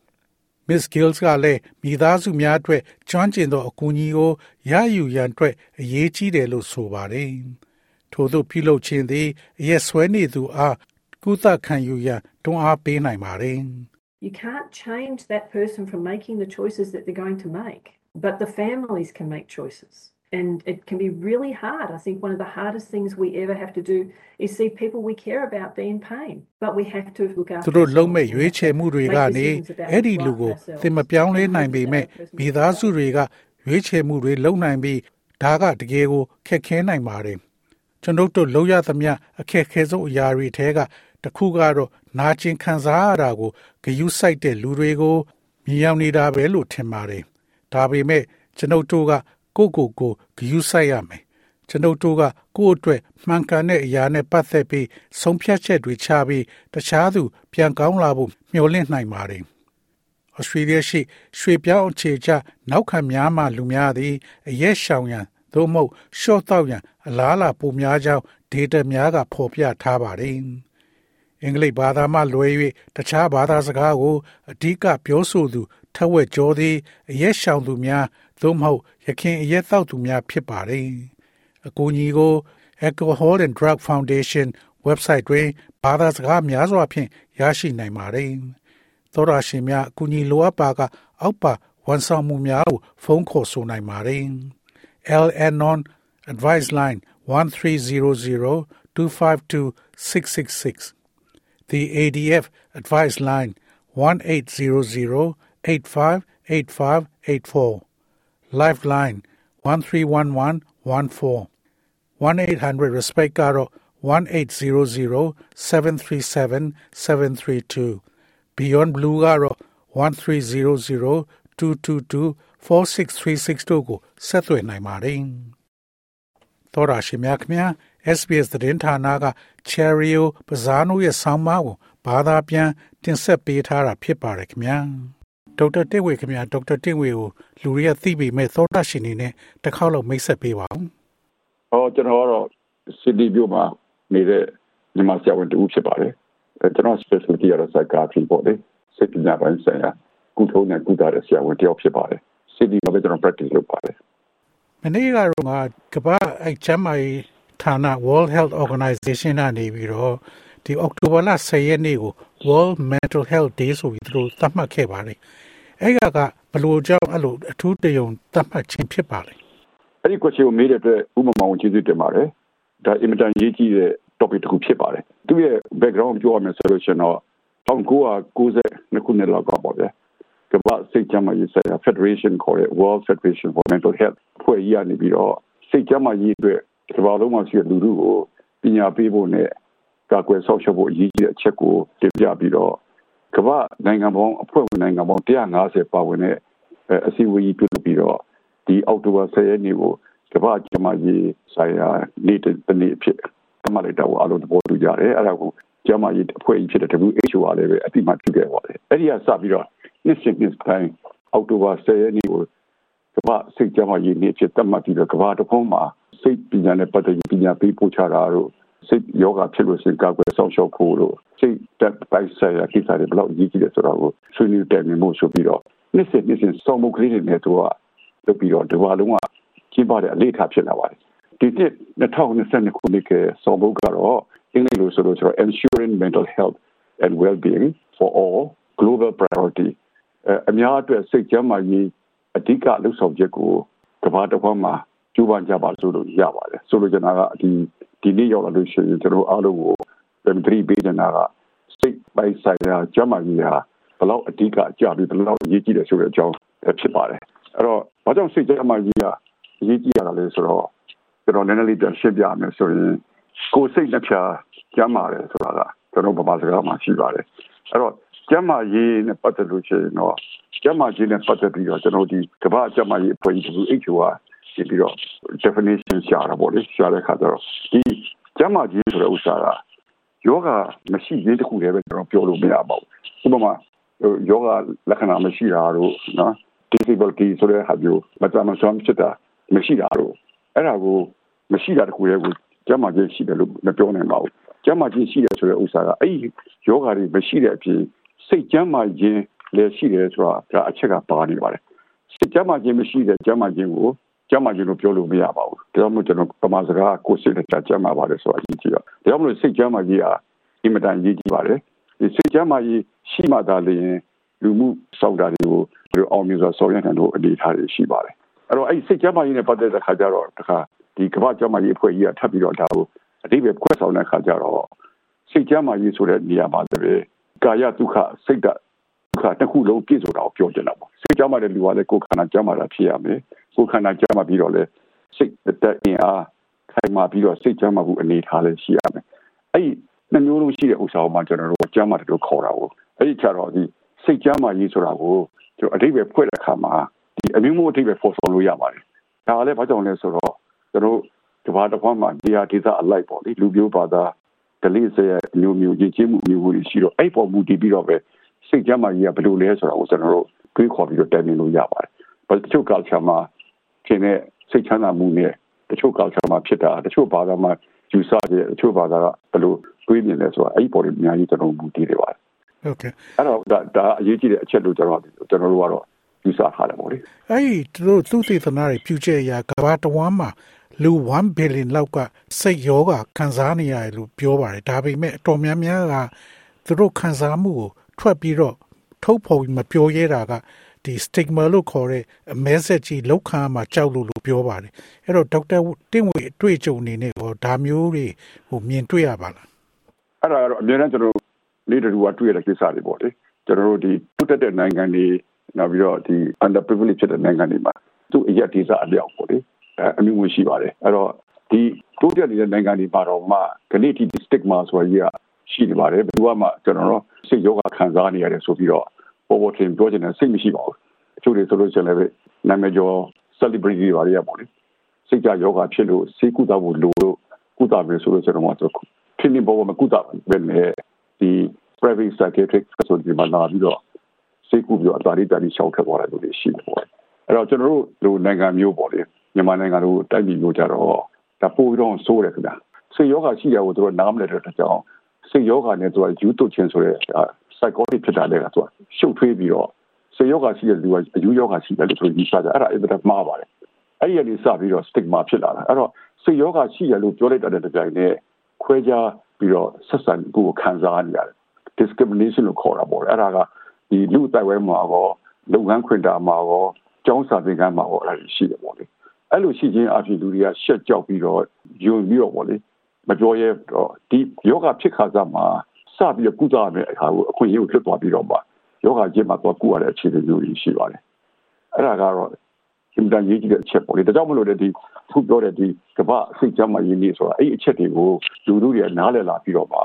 Miss Gills ကလည်းမိသားစုများအတွက်ကျွမ်းကျင်သောအကူအညီကိုရယူရန်အတွက်အရေးကြီးတယ်လို့ဆိုပါတယ်။ထို့သို့ပြုလုပ်ခြင်းသည်အရက်ဆွဲနေသူအားကုသခံယူရန်တွန်းအားပေးနိုင်ပါတယ်။ You can't change that person from making the choices that they're going to make, but the families can make choices. And it can be really hard. I think one of the hardest things we ever have to do is see people we care about be in pain. But we have to look after သူတို့လုံးမဲ့ရွေးချယ်မှုတွေကနေအဲ့ဒီလူကိုသင်မပြောင်းလဲနိုင်ပေမဲ့မိသားစုတွေကရွေးချယ်မှုတွေလုပ်နိုင်ပြီးဒါကတကယ်ကိုခက်ခဲနိုင်ပါတယ်ကျွန်ုပ်တို့လောက်ရသမျှအခက်ခဲဆုံးအရာတွေထဲကတစ်ခုကတော့နာကျင်ခံစားရတာကိုဂယုစိုက်တဲ့လူတွေကိုမြင်ရောက်နေတာပဲလို့ထင်ပါတယ်ဒါပေမဲ့ကျွန်ုပ်တို့က ကိုကိုကိုဂယုစိုက်ရမယ်ကျွန်ုပ်တို့ကကိုယ့်အတွက်မှန်ကန်တဲ့အရာနဲ့ပတ်သက်ပြီးဆုံးဖြတ်ချက်တွေချပြီးတခြားသူပြန်ကောင်းလာဖို့မျှော်လင့်နိုင်ပါတယ်။ဩစတြေးလျရှိရွှေပြောင်းအခြေချနောက်ခံများမှလူများသည်အရက်ရှောင်ရန်သို့မဟုတ်ရှော့တောက်ရန်အလားအလာပိုများကြောင်းဒေတာများကဖော်ပြထားပါတယ်။အင်္ဂလိပ်ဘာသာမှလွဲ၍တခြားဘာသာစကားကိုအဓိကပြောဆိုသူထက်ဝက်ကျော်သည်အရက်ရှောင်သူများ သို့မဟုတ်ရခင်အရက်သောက်သူများဖြစ်ပါတယ်။အကူအညီကို Alcohol and Drug Foundation website တွင်ဘာသာစကားများစွာဖြင့်ရရှိနိုင်ပါတယ်။သောရရှင်များအကူအညီလိုအပ်ပါက အောက်ပါဝန်ဆောင်မှုများကိုဖုန်းခေါ်ဆိုနိုင်ပါတယ်။ LNON Advice Line 1300 252 666 The ADF Advice Line 1800 858584 Lifeline 131114 1-800 respect karo 1-800-737-732 Beyond Blue karo 1300-222-4636တို့ကိုဆက်သွယ်နိုင်ပါတယ်။သောရရှိမြခင် SBS သတင်းဌာနက Cherio ပဇာနိုရဲ့ဆောင်းပါးကိုဘာသာပြန်တင်ဆက်ပေးထားတာဖြစ်ပါတယ်ခင်ဗျာ။ ဒေါက်တာတစ်ဝေခင်ဗျာဒေါက်တာတစ်ဝေကိုလူတွေကသိပြီမဲ့သောတာရှင်နေနဲ့တစ်ခေါက်လောက်မိတ်ဆက်ပေးပါဦး။ဟောကျွန်တော်ကတော့စစ်တီမြို့မှာနေတဲ့ညီမဆရာဝန်တူဖြစ်ပါတယ်ကျွန်တော် specialty ကတော့ psychiatry ပေါ့လေစိတ်ပညာပိုင်းဆိုင်ရာကုထုံးနဲ့ကုသတဲ့ဆရာဝန်တယောက်ဖြစ်ပါတယ်စစ်တီမှာပဲကျွန်တော် practice လုပ်ပါတယ်မနေ့ကတော့ငါကမ္ဘာအဲ့ချမ်းမာရေးဌာန World Health Organization ကနေပြီးတော့ဒီအောက်တိုဘာလ10ရက်နေ့ကို World Mental Health Day ဆိုပြီးသူတို့သတ်မှတ်ခဲ့ပါတယ် အဲ့ကကဘလို့ကြောင့်အဲ့လိုအထူးတယုံသတ်မှတ်ခြင်းဖြစ်ပါလဲအဲ့ဒီ question ကိုမေးတဲ့အတွက်ဥပမာဝင်ကျေးဇူးတင်ပါတယ်ဒါအင်မတန်ရေးကြီးတဲ့ topic တစ်ခုဖြစ်ပါတယ်သူရဲ့ background ပြောရမယ်ဆိုလို့ရှိရင်တော့1990ခုနှစ်လောက်ကပေါ့ဗျာကမ္ဘာစိတ်ကြမ်းမာရေးဆိုင်ရာ Federation ခေါ်တဲ့ World Federation for Mental Health ဖွဲ့ရနေပြီးတော့စိတ်ကြမ်းမာရေးအတွက်ကမ္ဘာလုံးမှာရှိတဲ့လူထုကိုပညာပေးဖို့နဲ့ကာကွယ်ဆောက်ရှောက်ဖို့အရေးကြီးတဲ့အချက်ကိုတင်ပြပြီးတော့ ကမ္ဘာနိုင်ငံပေါင်းအဖွဲ့ဝင်နိုင်ငံပေါင်း150ပါဝင်တဲ့အစည်းအဝေးကြီးပြုလုပ်ပြီးတော့ဒီအောက်တိုဘာ10ရက်နေ့ကိုကမ္ဘာ့ကျန်းမာရေးဆိုင်ရာနေ့တစ်နေ့အဖြစ်သတ်မှတ်လိုက်တော့အလုံးသဘောတူကြတယ်အဲ့ဒါကိုကျန်းမာရေးအဖွဲ့ကြီးဖြစ်တဲ့ WHO ကလည်းပဲအတိအမှတ်ပြုခဲ့ပါတယ်အဲ့ဒီကစပြီးတော့နှစ်စဉ်နှစ်တိုင်းအောက်တိုဘာ10ရက်နေ့ကိုကမ္ဘာစိတ်ကျန်းမာရေးနေ့ဖြစ်သတ်မှတ်ပြီးတော့ကမ္ဘာတစ်ဖုံးမှာစိတ်ပညာနဲ့ပတ်သက်ပြီးပညာပေးပို့ချတာတို့ စိတ်ယောဂဖြစ်လို့ရှင်ကာကွယ်ဆောင်ရှောက်ဖို့လို့စိတ်တက်ပိုက်ဆိုင်ရာကိစ္စတွေဘယ်လောက်ကြီးကြီးလဲဆိုတော့ဆွေးနွေးတယ်မျိုးဆိုပြီးတော့နှစ်စဉ်နှစ်စဉ်စောင့်မှုကလေးတွေနဲ့သူကလုပ်ပြီးတော့ဒီဘာလုံးကကျင်းပတဲ့အလေးထားဖြစ်လာပါတယ်ဒီနှစ်2022ခုနှစ်ကစောဘုတ်ကတော့အင်္ဂလိပ်လိုဆိုလို့ဆိုတော့ ensuring mental health and well-being for all global priority အများအတွက်စိတ်ကျန်းမာရေးအဓိကလှုပ်ဆောင်ချက်ကိုကမ္ဘာတစ်ဝန်းမှာကျူးပန်းကြပါဆိုလို့ရပါတယ်ဆိုလိုချင်တာကဒီ ဒီနေ့ရောက်လာလို့ရှိရင်ကျွန်တော်အားလုံးကိုပြန်ပြီးပေးနေတာကစိတ်ပိုင်ဆိုင်ရာကျန်းမာရေးဟာဘယ်လောက်အဓိကကြပြီးဘယ်လောက်အရေးကြီးတယ်ဆိုတဲ့အကြောင်းဖြစ်ပါတယ်အဲ့တော့ဘာကြောင့်စိတ်ကျန်းမာရေးကအရေးကြီးရတာလဲဆိုတော့ကျွန်တော်နည်းနည်းလေးပြန်ရှင်းပြမယ်ဆိုရင်ကိုယ်စိတ်နှပြကျန်းမာတယ်ဆိုတာကကျွန်တော်ဗမာစကားမှာရှိပါတယ်အဲ့တော့ကျန်းမာရေးနဲ့ပတ်သက်လို့ရှိရင်တော့ကျန်းမာရေးနဲ့ပတ်သက်ပြီးတော့ကျွန်တော်ဒီကမ္ဘာကျန်းမာရေးအဖွဲ့ကြီး WHO ကဒီပြီးတော့ definition ရှာတာပေါ့လေရှာတဲ့ခါကျတော့ဒီကျန်းမာရေးဆိုတဲ့ဥစ္စာကယောဂမရှိသေးတခုတည်းပဲကျွန်တော်ပြောလို့မရပါဘူးဥပမာယောဂလက္ခဏာမရှိတာတို့နော် disability ဆိုတဲ့ဟာမျိုးမတမဆွမ်းဖြစ်တာမရှိတာတော့အဲ့ဒါကိုမရှိတာတခုတည်းကိုကျန်းမာခြင်းရှိတယ်လို့မပြောနိုင်ပါဘူးကျန်းမာခြင်းရှိတယ်ဆိုတဲ့ဥစ္စာကအဲ့ဒီယောဂါတွေမရှိတဲ့အပြင်စိတ်ကျန်းမာခြင်းလည်းရှိတယ်ဆိုတာဒါအချက်ကပါနေပါတယ်စိတ်ကျန်းမာခြင်းမရှိတဲ့ကျန်းမာခြင်းကို ကျန်းမာခြင်းလို့ပြောလို့မရပါဘူးဒါကြောင့်မို့ကျွန်တော်ပမာစကားကိုစိတ်နဲ့ကျန်းမာပါတယ်ဆိုတာအရေးကြီးတော့ဒါကြောင့်မို့စိတ်ကျန်းမာခြင်းဟာအင်မတန်အရေးကြီးပါတယ်ဒီစိတ်ကျန်းမာရေးရှိမှသာလျှင်လူမှုစောင့်တာတွေကိုဒီအောင်မြင်စွာဆောင်ရွက်နိုင်လို့အနေအထားတွေရှိပါတယ်အဲ့တော့အဲ့စိတ်ကြမ်းမာရေးနဲ့ပတ်သက်တဲ့ခါကျတော့တခါဒီကမ္ဘာ့ကြမ်းမာရေးအဖွဲ့ကြီးကထပ်ပြီးတော့ဒါကိုအတိပ္ပယ်ခွဲဆောင်တဲ့ခါကျတော့စိတ်ကြမ်းမာရေးဆိုတဲ့နေရာမှာလည်းကာယဒုက္ခစိတ်ဓာတ်ဒုက္ခတစ်ခုလုံးပြည့်စုံတာကိုပြောချင်တာပေါ့စိတ်ကြမ်းမာတဲ့လူကလည်းကိုယ်ခန္ဓာကြမ်းမာတာဖြစ်ရမယ် ကိုယ်ခန္ဓာကြမ်းမာပြီးတော့လည်းစိတ်တဲ့အင်အားခိုင်မာပြီးတော့စိတ်ကြမ်းမာမှုအနေထားလည်းရှိရမယ်အဲ့ဒီနှမျိုးလုံးရှိတဲ့ဥစ္စာကိုမှကျွန်တော်တို့ကြမ်းမာတယ်လို့ခေါ်တာကိုအဲ့ဒီချတော့ဒီစိတ်ကြမ်းမာရေးဆိုတာကိုကျွန်တော်အတိပ္ပယ်ဖွဲ့တဲ့အခါမှာဒီအမျိုးမျိုးအတိပ္ပယ်ဖော်ဆောင်လို့ရပါတယ်ဒါလည်းဘာကြောင့်လဲဆိုတော့ကျွန်တော်ဒီဘာတစ်ခွန်းမှာဒီဟာဒေသအလိုက်ပေါ့လေလူမျိုးဘာသာဒလိစရဲ့မျိုးမျိုးကြီးချင်းမှုမျိုးမျိုးရှိတော့အဲ့ပေါ်မူတည်ပြီးတော့ပဲစိတ်ကြမ်းမာရေးကဘယ်လိုလဲဆိုတာကိုကျွန်တော်တို့တွေးခေါ်ပြီးတော့တိုင်ပင်လို့ရပါတယ်။ဘာတချို့ culture မှာ သင်တဲ့စိတ်ချမ်းသာမှုနဲ့တချို့ culture မှာဖြစ်တာတချို့ဘာသာမှာယူဆတဲ့တချို့ဘာသာကဘယ်လိုတွေးမြင်လဲဆိုတာအဲ့ပေါ်တွေအများကြီးကျွန်တော်မူတည်နေပါတယ်။ဟုတ်ကဲ့။အဲ့တော့ဒါဒါအရေးကြီးတဲ့အချက်လို့ကျွန်တော်ကျွန်တော်တို့ကတော့ယူဆထားတယ်ပေါ့လေ။အဲ့ဒီသူတို့သူသေသနာတွေပြုချက်အရာကဘာတဝမ်းမှာလူ1 billion လောက်ကစိတ်ယောဂခံစားနေရတယ်လို့ပြောပါတယ်ဒါပေမဲ့အတော်များများကသူတို့ခံစားမှုကိုထွက်ပြီးတော့ထုတ်ဖော်ပြီးမပြောရဲတာက ဒီ stigma လို့ခေါ်တဲ့ message ကြီးလောက်ခံမှာကြောက်လို့လို့ပြောပါတယ်အဲ့တော့ဒေါက်တာတင့်ဝေအတွေ့အကြုံအနေနဲ့ဟောဒါမျိုးတွေဟိုမြင်တွေ့ရပါလားအဲ့ဒါကတော့အများနဲ့ကျွန်တော်လေးတူကတွေ့ရတဲ့ကိစ္စတွေပေါ့လေကျွန်တော်တို့ဒီတိုးတက်တဲ့နိုင်ငံတွေနောက်ပြီးတော့ဒီ underprivileged ဖြစ်တဲ့နိုင်ငံတွေမှာသူ့အရက်ဒေသအလျောက်ပေါ့လေအမျိုးမျိုးရှိပါတယ်အဲ့တော့ဒီတိုးတက်နေတဲ့နိုင်ငံတွေပါတော့မှခဏတိ stigma ဆိုရရှိနေပါတယ်ဘယ်သူမှကျွန်တော်တို့စိတ်ယောဂခံစားနေရတယ်ဆိုပြီးတော့ ပေါ်ပေါ်ထင်ပြောချင်တဲ့စိတ်မရှိပါဘူးအချို့တွေဆိုလို့ရှိရင်လည်းနာမည်ကျော် celebrity တွေပါရပါလိမ့်စိတ်ကြယောဂဖြစ်လို့စိတ်ကုသဖို့လိုလို့ကုသမယ်ဆိုလို့ကျွန်တော်တို့ထင်းနေပေါ်မှာကုသပဲနဲ့ဒီ private psychiatric facility မှာလာပြီးတော့စိတ်ကူပြီးတော့အသာလေးတန်ပြီးရှောက်ထက်သွားတယ်လို့ရှိတယ်ပေါ့အဲ့တော့ကျွန်တော်တို့လူနိုင်ငံမျိုးပေါ့လေမြန်မာနိုင်ငံတို့တိုက်ပြည်မျိုးကြတော့ဒါပိုပြီးတော့ဆိုးတယ်ခင်ဗျာစိတ်ယောဂရှိရကိုတို့နားမလည်တဲ့အတွက်ကြောင့်စိတ်ယောဂနဲ့သူကယူတုချင်းဆိုတဲ့ psychotic ဖြစ်တာလည်းကသူကရှုပ်ထွေးပြီးတော့စိတ်ယောဂရှိတဲ့လူကအယူယောဂရှိတယ်လို့ဆိုပြီးစားကြအဲ့ဒါအင်တာမှားပါတယ်အဲ့ဒီကနေစပြီးတော့ stigma ဖြစ်လာတာအဲ့တော့စိတ်ယောဂရှိရလို့ပြောလိုက်တဲ့တိုင်နဲ့ခွဲခြားပြီးတော့ဆက်ဆံကိုခံစားနေရတယ် discrimination လို့ခေါ်တာပေါ့အဲ့ဒါကဒီလူတိုက်ဝဲမှာကောလုပ်ငန်းခွင်တာမှာကောကျောင်းစာသင်ခန်းမှာကောအဲ့ဒါရှိတယ်ပေါ့လေအဲ့လိုရှိခြင်းအပြင်လူတွေကရှက်ကြောက်ပြီးတော့ယုံပြီးတော့ပေါ့လေမပြောရဲတော့ဒီယောဂဖြစ်ခါစားမှာစ ပြီးတော့ကုသရမယ့်အခါကိုအခွင့်အရေးကိုလွတ်သွားပြီးတော့မှယောဂကျင့်မှာတော့ကုရတဲ့အခြေအနေမျိုးကြီးရှိပါတယ်အဲ့ဒါကတော့အင်တန်ရေးကြီးတဲ့အချက်ပေါ့လေဒါကြောင့်မလို့လေဒီခုပြောတဲ့ဒီကမ္ဘာစိတ်ကြမ်းမှရင်းနေဆိုတာအဲ့ဒီအချက်တွေကိုလူလူတွေနားလည်လာပြီးတော့မှ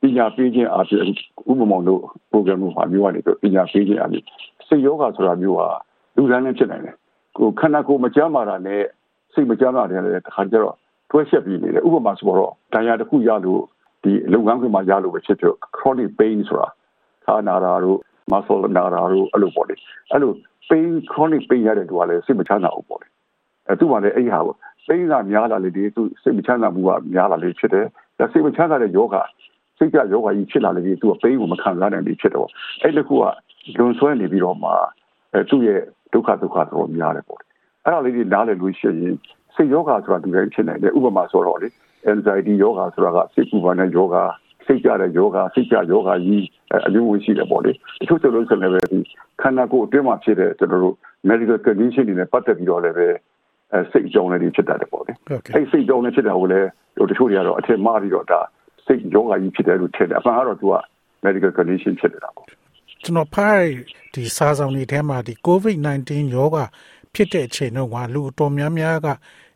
ပညာပေးခြင်းအပြင်ဥပမာတို့ program တို့မှာမျိုးကနေပညာပေးခြင်းအပြင်စိတ်ယောဂဆိုတာမျိုးဟာလူတိုင်းလည်းဖြစ်နိုင်တယ်ကိုခန္ဓာကိုယ်မကြမ်းမာတာနဲ့စိတ်မကြမ်းမာတယ်လည်းတစ်ခါကျတော့တွဲဆက်ပြီးနေတယ်ဥပမာဆိုတော့တရားတစ်ခုရလို့ ဒီလုပ်ငန်းခွင်မှာရလို့ပဲဖြစ်ဖြစ် chronic pain ဆိုတာခါနာတာတို့ muscle နာတာတို့အဲ့လိုပေါ့လေအဲ့လို pain chronic pain ရတဲ့သူကလည်းစိတ်မချမ်းသာဘူးပေါ့လေအဲသူကလည်းအဲ့ဟာပေါ့စိတ်ကများလာလေဒီသူစိတ်မချမ်းသာမှုကများလာလေဖြစ်တယ်ဒါစိတ်မချမ်းသာတဲ့ယောဂစိတ်ကြယောဂကြီးဖြစ်လာလေဒီသူက pain ကိုမခံစားနိုင်ဘူးဖြစ်တော့အဲ့ဒီခုကလွန်ဆွဲနေပြီးတော့မှအဲသူ့ရဲ့ဒုက္ခဒုက္ခတော့များတယ်ပေါ့အဲ့ဒါလေးတွေနားလည်လို့ရှိရင်စိတ်ယောဂဆိုတာဒီတိုင်းဖြစ်နေတယ်ဥပမာဆိုတော့လေ anxiety ယောဂဆိုတာကစိတ်ပူပန်တဲ့ယောဂစိတ်ကြတဲ့ယောဂစိတ်ကြယောဂကြီးအမျိုးမျိုးရှိတယ်ပေါ့လေတချို့ဆိုလို့ဆိုလည်းပဲဒီခန္ဓာကိုယ်အတွင်းမှာဖြစ်တဲ့ကျွန်တော်တို့ medical condition တွေနဲ့ပတ်သက်ပြီးတော့လည်းပဲအဲစိတ်ကြောင်းလေးဖြစ်တတ်တယ်ပေါ့လေအဲစိတ်ကြောင်းလေးဖြစ်တာကိုလည်းတချို့တွေကတော့အထင်မှားပြီးတော့ဒါစိတ်ယောဂကြီးဖြစ်တယ်လို့ထင်တယ်အမှန်ကတော့သူက medical condition ဖြစ်နေတာပေါ့ကျွန်တော်ဖိုင်ဒီစားဆောင်တွေထဲမှာဒီ COVID-19 ရောဂါဖြစ်တဲ့အချိန်တော့ကလူအတော်များများက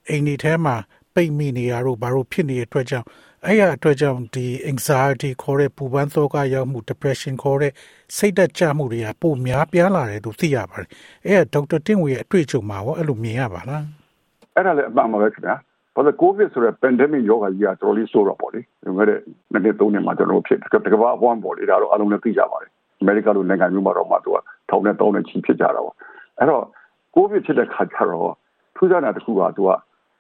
အိမ်တွေထဲမှာ ပိတ်မိနေရတော့ဘာလို့ဖြစ်နေတဲ့အတွက်ကြောင့်အဲ့ရအတွက်ကြောင့်ဒီ anxiety ခေါ်တဲ့ပူပန်သောကရောက်မှု depression ခေါ်တဲ့စိတ်သက်ကြမှုတွေကပိုများပြားလာတယ်လို့သိရပါတယ်။အဲ့ဒါဒေါက်တာတင်ဝေရဲ့အတွေ့အကြုံမှာရောအဲ့လိုမြင်ရပါလား။အဲ့ဒါလည်းအမှန်ပါပဲခင်ဗျာ။ဘာလို့ covid ဆိုတဲ့ pandemic ရောဂါကြီးကတော်တော်လေးဆိုးတော့ပေါ့လေ။ဒီမဲ့တဲ့နှစ်နှစ်သုံးနှစ်မှာကျွန်တော်ဖြစ်တကဘာအပွားပေါ့လေဒါတော့အလုံးလည်းသိကြပါတယ်။အမေရိကလိုနိုင်ငံမျိုးမှာတော့မှသူကထောင်နဲ့တောင်းနဲ့ချီဖြစ်ကြတာပေါ့။အဲ့တော့ကိုဗစ်ဖြစ်တဲ့ခါကျတော့ထူးခြားတာတစ်ခုကသူက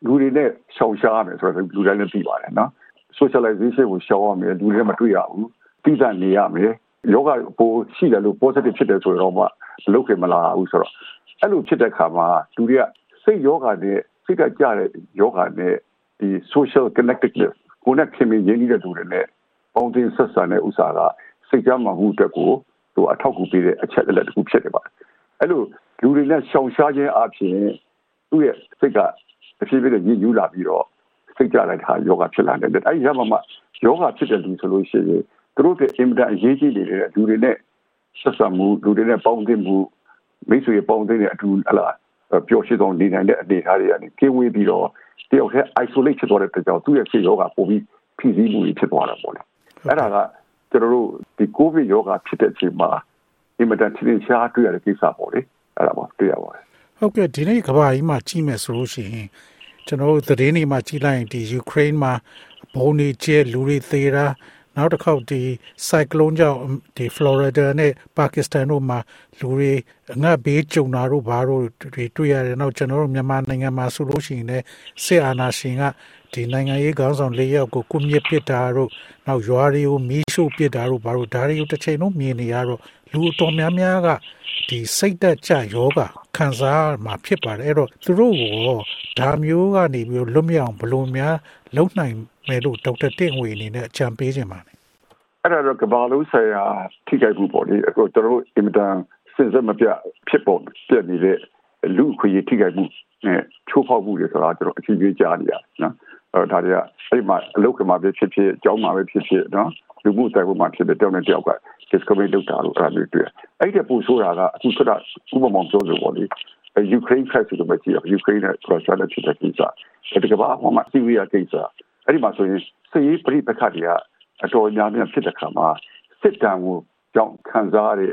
လူတွေနဲ့ရှောင်ရှားရမယ်ဆိုတော့လူတိုင်းလည်းသိပါတယ်နော် socialization ကိုရှောင်ရမယ်လူတွေမတွေ့ရဘူးတိကျနေရမယ်ယောဂပိုရှိတယ်လို့ positive ဖြစ်တယ်ဆိုတော့မှလုပ်ခင်မလာဘူးဆိုတော့အဲ့လိုဖြစ်တဲ့ခါမှာလူတွေကစိတ်ယောဂနဲ့စိတ်ကကြတဲ့ယောဂနဲ့ဒီ social connectedness ကိုနဲ့ခင်မင်းရင်းနှီးတဲ့လူတွေနဲ့ပေါင်းတင်ဆက်ဆံတဲ့ဥစ္စာကစိတ်ကြမ်းမှမှုအတွက်ကိုသူအထောက်အကူပေးတဲ့အချက်အလက်တစ်ခုဖြစ်နေပါတယ်အဲ့လိုလူတွေနဲ့ရှောင်ရှားခြင်းအပြင်သူ့ရဲ့စိတ်က တစ်ဖြည်းဖြည်းညှဉ်းညူးလာပြီးတော့စိတ်ကြလိုက်တာယောဂဖြစ်လာတယ်အဲ့ဒီရမှာမှယောဂဖြစ်တဲ့လူဆိုလို့ရှိရင်သူတို့ကအင်မတန်အရေးကြီးနေတဲ့လူတွေနဲ့ဆက်ဆံမှုလူတွေနဲ့ပေါင်းသင်းမှုမိတ်ဆွေပေါင်းသင်းတဲ့အတူဟလာပျော်ရွှင်ဆုံးနေနိုင်တဲ့အနေအထားတွေကနေကင်းဝေးပြီးတော့တယောက်တည်း isolate ဖြစ်သွားတဲ့အတွက်ကြောင့်သူ့ရဲ့စိတ်ယောဂပိုပြီးဖိစီးမှုဖြစ်သွားတာပေါ့လေအဲ့ဒါကကျွန်တော်တို့ဒီ covid ယောဂဖြစ်တဲ့အချိန်မှာအင်မတန်ထင်ရှားတွေ့ရတဲ့ကိစ္စပေါ့လေအဲ့ဒါပေါ့တွေ့ရပါတယ်ဟုတ်ကဲ့ဒီနေ့ကဘာကြီးမှာကြီးမယ်ဆိုလို့ရှိရင် ကျွန်တော်တို့သတင်းတွေမှာကြီးလိုက်ရင်ဒီယူကရိန်းမှာဘုံတွေကျဲလူတွေသေးတာနောက်တစ်ခေါက်ဒီဆိုင်ကလုန်းကြောင့်ဒီဖလော်ရီဒါနဲ့ပါကစ္စတန်တို့မှာလူတွေအငတ်ဘေးကြုံတာတို့ဘာတို့တွေတွေ့ရတယ်နောက်ကျွန်တော်တို့မြန်မာနိုင်ငံမှာဆိုလို့ရှိရင်လည်းစစ်အာဏာရှင်ကဒီနိုင်ငံရေးခေါင်းဆောင်၄ယောက်ကိုကုမြစ်ပစ်တာတို့နောက်ရွာတွေကိုမီးရှို့ပစ်တာတို့ဘာတို့ဒါတွေကိုတစ်ချိန်လုံးမြင်နေရတော့လူအတော်များများက ဒီစိတ်သက်ကြယောဂခံစားမှာဖြစ်ပါတယ်အဲ့တော့သူတို့ကိုဒါမျိုးကနေပြီးလွတ်မြောက်ဘလို့များလုံနိုင်မယ်လို့ဒေါက်တာတင့်ဝေအနေနဲ့အကြံပေးခြင်းပါတယ်အဲ့ဒါတော့ကဘာလို့ဆရာထိခိုက်မှုပေါ့လေအခုကျွန်တော်တို့အင်မတန်စဉ်ဆက်မပြဖြစ်ပေါ်ပြနေတဲ့လူခွေထိခိုက်မှုနဲ့ချိုးဖောက်မှုတွေဆိုတာကျွန်တော်အချင်းချင်းကြားနေရနော် အဲ့ဒါတွေကအဲ့ဒီမှာအလုပ်ကမှာပဲဖြစ်ဖြစ်အကြောင်းမှာပဲဖြစ်ဖြစ်နော်လူမှုတိုက်ပွဲမှာဖြစ်တဲ့တောင်းတဲ့တယောက်က discovery လုပ်တာလို့အဲ့ဒါမျိုးတွေ့အဲ့ဒီပို့ဆိုတာကအခုခက်ဥပမာပြောလို့ပေါ့လေယူကရိန်း crisis ကိုပဲကြည့်ရယူကရိန်းနဲ့ရုရှားနဲ့ဖြစ်တဲ့ကိစ္စအဲ့ဒီကဘာမှမစီးရီးယားကိစ္စအဲ့ဒီမှာဆိုရင်စစ်ရေးပြိပခတ်တွေကအတော်များများဖြစ်တဲ့ခါမှာစစ်တမ်းကိုကြောင့်ခံစားရတဲ့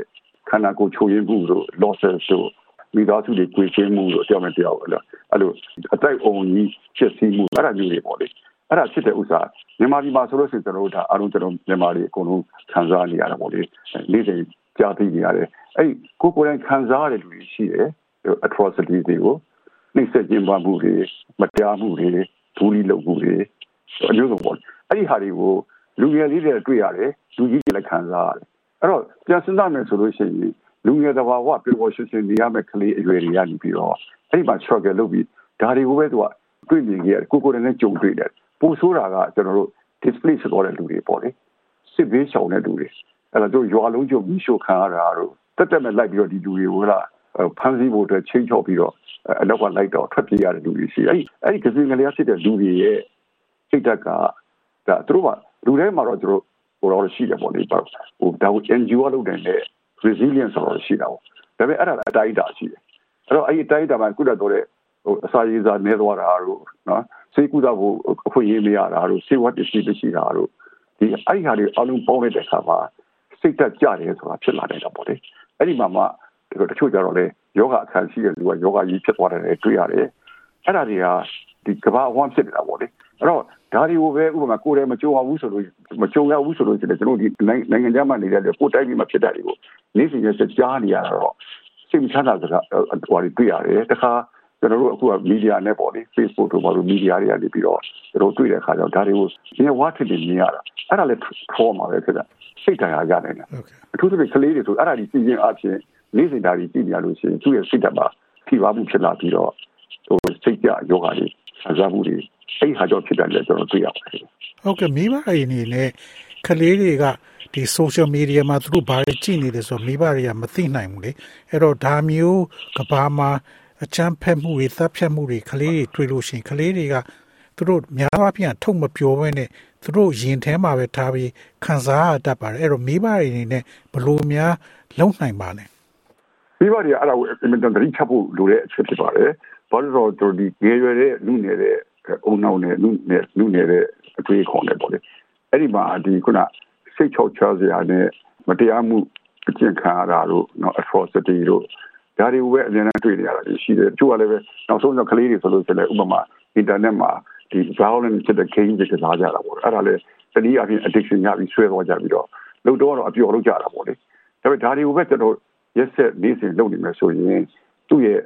ခန္ဓာကိုယ်ချိုးရင်းမှုတို့ losses တို့ မိသားစုတွေကြွေးချင်းမှုတို့တရားမဲ့တရားအဲ့လိုအဲ့လိုအတိုက်အုံကြီးဖြစ်စီမှုအဲ့ဒါမျိုးတွေပေါ့လေအဲ့ဒါဖြစ်တဲ့ဥစ္စာမြန်မာပြည်မှာဆိုလို့ရှိရင်ကျွန်တော်တို့ဒါအားလုံးကျွန်တော်မြန်မာတွေအကုန်လုံးခံစားနေရတာပေါ့လေနေ့စဉ်ကြားသိနေရတယ်အဲ့ကိုကိုယ်တိုင်ခံစားရတဲ့လူတွေရှိတယ် atrocity တွေကိုနှိမ့်ဆက်ခြင်းပါမှုတွေမတရားမှုတွေဒူးလီလုပ်မှုတွေအမျိုးစုံပေါ့အဲ့ဒီဟာတွေကိုလူငယ်လေးတွေတွေ့ရတယ်လူကြီးတွေလည်းခံစားရတယ်အဲ့တော့ပြန်စဉ်းစားမယ်ဆိုလို့ရှိရင် လူငယ်တဘာဝပြေပေါ်ရှိရှိနေရမယ့်ကလေးအရွယ်တွေရနေပြီးတော့အဲ့ဒီမှာ struggle လုပ်ပြီးဒါတွေကိုပဲသူကတွေ့မြင်ခဲ့ကိုကိုယ်နဲ့ကြုံတွေ့တယ်ပိုဆိုးတာကကျွန်တော်တို့ display ဖြစ်သွားတဲ့လူတွေပေါ့လေစစ်ဘေးရှောင်တဲ့လူတွေအဲ့တော့တို့ရွာလုံးကျုံပြီးရှို့ခံရတာတို့တက်တက်မဲ့လိုက်ပြီးတော့ဒီလူတွေကိုလာဖမ်းဆီးဖို့အတွက်ချင်းချော့ပြီးတော့အနောက်ကလိုက်တော့ထွက်ပြေးရတဲ့လူတွေရှိအဲ့အဲ့ဒီကစင်ကလေးဖြစ်တဲ့လူတွေရဲ့စိတ်ဓာတ်ကဒါသူတို့ကလူတိုင်းမှာတော့သူတို့ဟိုတော့ရှိတယ်ပေါ့လေဟိုဒါကို NGO လုပ်တဲ့ resilience ဆိုတော့ရှိတာပေါ့ဒါပေမဲ့အဲ့ဒါအတိုင်းတာရှိတယ်အဲ့တော့အဲ့ဒီအတိုင်းတာမှာကုသတော့တဲ့ဟိုအစာရည်စာနေသွားတာတို့နော်စေကုသဖို့အခွင့်အရေးမရတာတို့စေဝတ်ပစ္စည်းမရှိတာတို့ဒီအဲ့ဒီဟာတွေအလုံးပေါင်းတဲ့အခါမှာစိတ်သက်ကြတယ်ဆိုတာဖြစ်လာနေတာပေါ့လေအဲ့ဒီမှာမှဒီလိုတချို့ကြတော့လေယောဂအခန်းရှိတဲ့လူကယောဂကြီးဖြစ်သွားတယ်တွေ့ရတယ်အဲ့ဒါတွေကဒီကဘာအဝမ်းဖြစ်နေတာပေါ့လေ အဲ့တော့ဒါတွေကိုပဲဥပမာကိုယ်တည်းမကြုံအောင်ဘူးဆိုလို့မကြုံရဘူးဆိုလို့ရှိရင်ကျွန်တော်ဒီနိုင်ငံခြားမှာနေတဲ့ကိုယ်တိုင်းပြည်မှာဖြစ်တာတွေကိုနေ့စဉ်ရက်စကြားနေရတော့စိတ်မချမ်းသာစကားဟိုတွေတွေ့ရတယ်တခါကျွန်တော်တို့အခုကမီဒီယာနဲ့ပေါ့လေ Facebook တို့ဘာလို့မီဒီယာတွေကနေပြီးတော့ကျွန်တော်တွေ့တဲ့အခါကျတော့ဒါတွေကိုနည်းဝါထစ်နေနေရတာအဲ့ဒါလည်း trauma ပဲဖြစ်တာစိတ်ဓာတ်ရရတယ်နော်အထူးသဖြင့်ကလေးတွေဆိုအဲ့ဒါဒီပြည်ရင်အဖြစ်နေ့စဉ်ဒါတွေကြည့်နေရလို့ရှိရင်သူ့ရဲ့စိတ်ဓာတ်မှာထိပါမှုဖြစ်လာပြီးတော့ဟိုစိတ်ကြယောဂါတွေ ဆန်းစားမှုတွေအဲ့ဟာကြောင့်ဖြစ်တယ်လည်းကျွန်တော်တွေ့ရပါတယ်ဟုတ်ကဲ့မိဘအရင်နေနဲ့ကလေးတွေကဒီ social media မှာသူတို့ဘာတွေကြည့်နေတယ်ဆိုတော့မိဘတွေကမသိနိုင်ဘူးလေအဲ့တော့ဒါမျိုးကဘာမှာအချမ်းဖက်မှုတွေသတ်ဖြတ်မှုတွေကလေးတွေတွေ့လို့ရှိရင်ကလေးတွေကသူတို့များအားဖြင့်ထုတ်မပြောဘဲနဲ့သူတို့ရင်ထဲမှာပဲထားပြီးခံစားရတတ်ပါတယ်အဲ့တော့မိဘတွေအနေနဲ့ဘလို့များလုံနိုင်ပါလဲမိဘတွေအဲ့ဒါကိုအင်မတန်တတိချဖို့လိုတဲ့အချက်ဖြစ်ပါတယ် ဘာလို့လဲဆိုတော့ဒီငယ်ရွယ်တဲ့လူငယ်တဲ့အုံနောက်နဲ့လူငယ်လူငယ်တဲ့အတွေ့အခေါ်နဲ့ပေါ့လေအဲ့ဒီမှာဒီခုနစိတ်ချောက်ချစရာနဲ့မတရားမှုအကျင့်ခံရတာတို့နော် atrocity တို့ဒါတွေကိုပဲအများနဲ့တွေ့နေရတာရှိတယ်သူကလည်းပဲနောက်ဆုံးတော့ကလေးတွေဆိုလို့ရှိရင်ဥပမာ internet မှာဒီ violent ဖြစ်တဲ့ game တွေကစားကြတာပေါ့အဲ့ဒါလည်းတနည်းအားဖြင့် addiction ရပြီးဆွဲသွားကြပြီးတော့လုံတော့တော့အပျော်လုပ်ကြတာပေါ့လေဒါပေမဲ့ဒါတွေကိုပဲကျွန်တော်ရက်ဆက်နေ့စဉ်လုပ်နေမယ်ဆိုရင်သူ့ရဲ့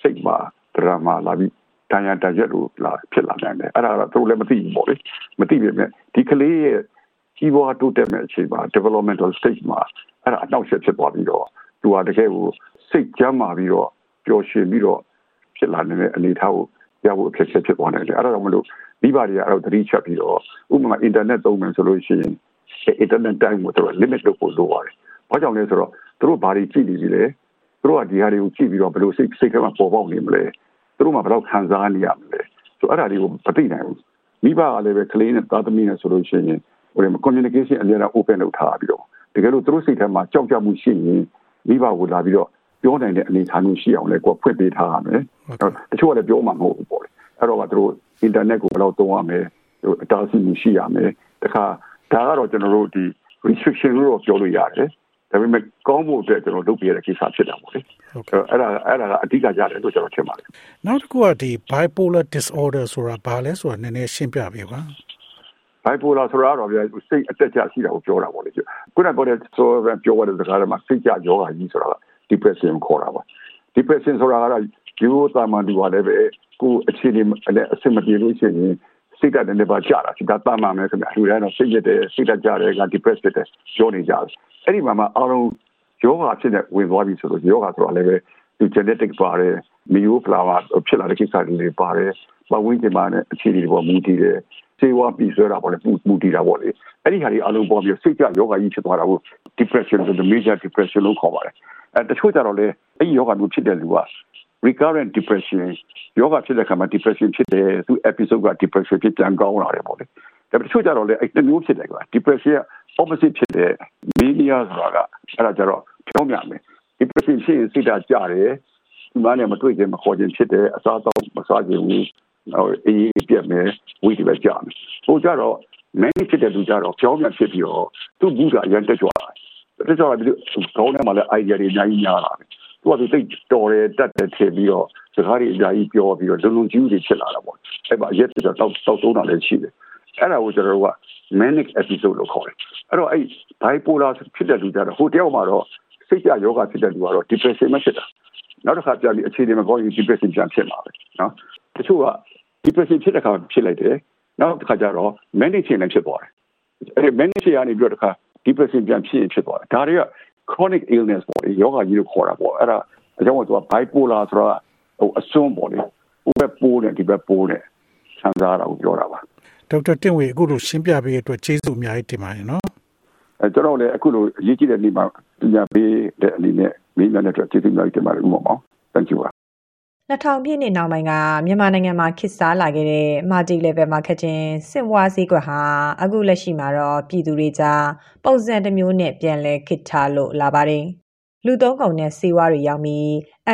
စိတ်မှာဒ ရာမာလာပြီးတန်ရတရက်လို့လာဖြစ်လာနိုင်တယ်အဲ့ဒါတော့သူလည်းမသိဘူးပေါ့လေမသိပေမဲ့ဒီကလေးရဲ့ကြီးပွားတိုးတက်မဲ့အချိန်မှာ developmental stage မှာအဲ့ဒါအနောက်ဆက်ဖြစ်သွားပြီးတော့သူဟာတကယ်ကိုစိတ်ကြမ်းမာပြီးတော့ပျော်ရွှင်ပြီးတော့ဖြစ်လာနေတဲ့အနေအထားကိုရဖို့အခက်အခဲဖြစ်သွားနိုင်တယ်အဲ့ဒါကြောင့်မလို့မိဘတွေကအဲ့တော့သတိချက်ပြီးတော့ဥပမာ internet သုံးမယ်ဆိုလို့ရှိရင် internet time ကိုသူတို့ limit လုပ်ဖို့လိုပါတယ်။ဘာကြောင့်လဲဆိုတော့သူတို့ဘာတွေကြည့်နေပြီလဲ။သူတို့ကဒီဟာတွေကိုကြည့်ပြီးတော့ဘယ်လိုစိတ်စိတ်ထဲမှာပေါ်ပေါက်နေမလဲ။ဒ သူတို့မှဘယ်တော့ခံစားနေရမလဲဆိုအဲ့ဒါတွေကိုမသိနိုင်ဘူးမိဘကလည်းပဲကလေးနဲ့သားသမီးနဲ့ဆိုလို့ရှိရင်ဟို communication အများအား open လုပ်ထားပြီးတော့တကယ်လို့သူတို့စိတ်ထဲမှာကြောက်ကြမှုရှိရင်မိဘကိုလာပြီးတော့ပြောနိုင်တဲ့အနေအထားမျိုးရှိအောင်လဲကိုဖွင့်ပေးထားရမယ်တချို့ကလည်းပြောမှာမဟုတ်ဘူးပေါ့လေအဲ့တော့ကသူတို့ internet ကိုဘယ်တော့သုံးရမလဲဟိုအတားအဆီးမှုရှိရမယ်တခါဒါကတော့ကျွန်တော်တို့ဒီ restriction လို့ပြောလို့ရတယ် ဒါပေမဲ့ကောင်းဖို့အတွက်ကျွန်တော်လုပ်ပြရတဲ့ကိစ္စဖြစ်တာပေါ့လေအဲ့ဒါအဲ့ဒါကအဓိကကြတယ်လို့ကျွန်တော်ထင်ပါတယ်နောက်တစ်ခုကဒီ bipolar disorder ဆိုတာဘာလဲဆိုတာနည်းနည်းရှင်းပြပေးပါ bipolar ဆိုတာတော့ဗျာစိတ်အတက်ကြရှိတာကိုပြောတာပေါ့လေခုနကပြောတဲ့ဆိုပြောရတဲ့စကားတွေမှာစိတ်ကြယောဂကြီးဆိုတာက depression ခေါ်တာပါ depression ဆိုတာကတော့ယူတာမန်ဒီဝါလည်းပဲကိုအခြေအနေနဲ့အဆင်မပြေလို့ရှိရင် စိတ်ကလည်းပါကြတာဒါတာမန်ပဲခင်ဗျာလူတိုင်းတော့စိတ်ရတဲ့စိတ်ကကြတယ်က depressed ဖြစ်တယ်ပြောနေကြတယ်အဲ့ဒီမှာမှအားလုံးယောဂဖြစ်တဲ့ဝင်သွားပြီဆိုတော့ယောဂဆိုတာလည်းပဲဒီ genetic ပါတယ်မီယိုဖလာဝါဖြစ်လာတဲ့ကိစ္စတွေပါတယ်ဘဝင်းကျင်မှာနဲ့အခြေအနေတွေပေါ်မူတည်တယ်စေဝါပြီးဆွဲတာပေါ့လေပူပူတည်တာပေါ့လေအဲ့ဒီဟာတွေအလုံးပေါ်ပြီးစိတ်ကြယောဂကြီးဖြစ်သွားတာကို depression ဆိုတဲ့ major depression လို့ခေါ်ပါတယ်အဲတချို့ကြတော့လေအဲ့ဒီယောဂမျိုးဖြစ်တဲ့လူက recurrent depression ယောဂဖြစ်တဲ့ခါမှာ depression ဖြစ်တယ်သူ episode က depression ဖြစ်ပြန်ကောင်းလာတယ်ပေါ့လေဒါပေမဲ့တချို့ကြတော့လေအဲ့တမျိုးဖြစ်တယ်ကွာ depression က opposite ဖြစ်တဲ့ mania ဆိုတာကအဲ့ဒါကြတော့ပြောင်းပြန်မယ် depression ဖြစ်ရင်စိတ်ဓာတ်ကျတယ်ဒီမှာနဲ့မတွေ့ခြင်းမခေါ်ခြင်းဖြစ်တယ်အစားအသောက်မစားခြင်းဘူးဟိုအေးပြက်မယ်ဝိတ္တိပဲကြာမယ်ဟိုကြတော့ many ဖြစ်တဲ့လူကြတော့ပြောင်းပြန်ဖြစ်ပြီးတော့သူ့ဘူးကအရင်တက်ကြွလာတယ်တက်ကြွလာပြီးကောင်းတယ်မှာလည်း idea တွေအများကြီးများလာတယ် သူကသူသိတော်တယ်တက်တယ်ထည့်ပြီးတော့စကားတွေအများကြီးပြောပြီးတော့လုံလုံကြီးတွေဖြစ်လာတာပေါ့အဲ့ပါရက်တော့တောက်တောက်သုံးတာလည်းရှိတယ်အဲ့ဒါကိုကျွန်တော်တို့က manic episode လို့ခေါ်တယ်အဲ့တော့အဲ့ bipolar ဖြစ်တဲ့လူကြတော့ဟိုတယောက်မှာတော့စိတ်ကြယောဂဖြစ်တဲ့လူကတော့ depression မဖြစ်တာနောက်တစ်ခါပြန်ပြီးအခြေအနေမကောင်းရင် depression ပြန်ဖြစ်လာပဲနော်တချို့က depression ဖြစ်တဲ့ခါဖြစ်လိုက်တယ်နောက်တစ်ခါကျတော့ manic ဖြစ်လည်းဖြစ်သွားတယ်အဲ့ဒီ manic ဖြစ်ရနေပြီးတော့တစ်ခါ depression ပြန်ဖြစ်ရင်ဖြစ်သွားတယ်ဒါတွေက chronic illness ပေါ့လေယောဂကြီးလို့ခေါ်တာပေါ့အဲ့ဒါအကြောင်းကသူက bipolar ဆိုတာဟိုအစွန်းပေါ့လေဟိုဘက်ပိုးတယ်ဒီဘက်ပိုးတယ်ဆန်းစားတာကိုပြောတာပါဒေါက်တာတင့်ဝေအခုလိုရှင်းပြပေးတဲ့အတွက်ကျေးဇူးအများကြီးတင်ပါတယ်နော်အဲကျွန်တော်လည်းအခုလိုအရေးကြီးတဲ့နေ့မှာပညာပေးတဲ့အနေနဲ့မိညာနဲ့အတွက်ကျေးဇူးအများကြီးတင်ပါတယ်ဥမ္မာ thank you 2000ပြည့်နှစ်နောက်ပိုင်းကမြန်မာနိုင်ငံမှာခေတ်စားလာခဲ့တဲ့ multi level marketing စင်ဝါးစည်းကွက်ဟာအခုလက်ရှိမှာတော့ပြည်သူတွေကြားပုံစံတစ်မျိုးနဲ့ပြန်လဲခေတ်ထားလို့လာပါတယ်။လူသုံးကုန်နဲ့စေဝါတွေရောက်ပြီး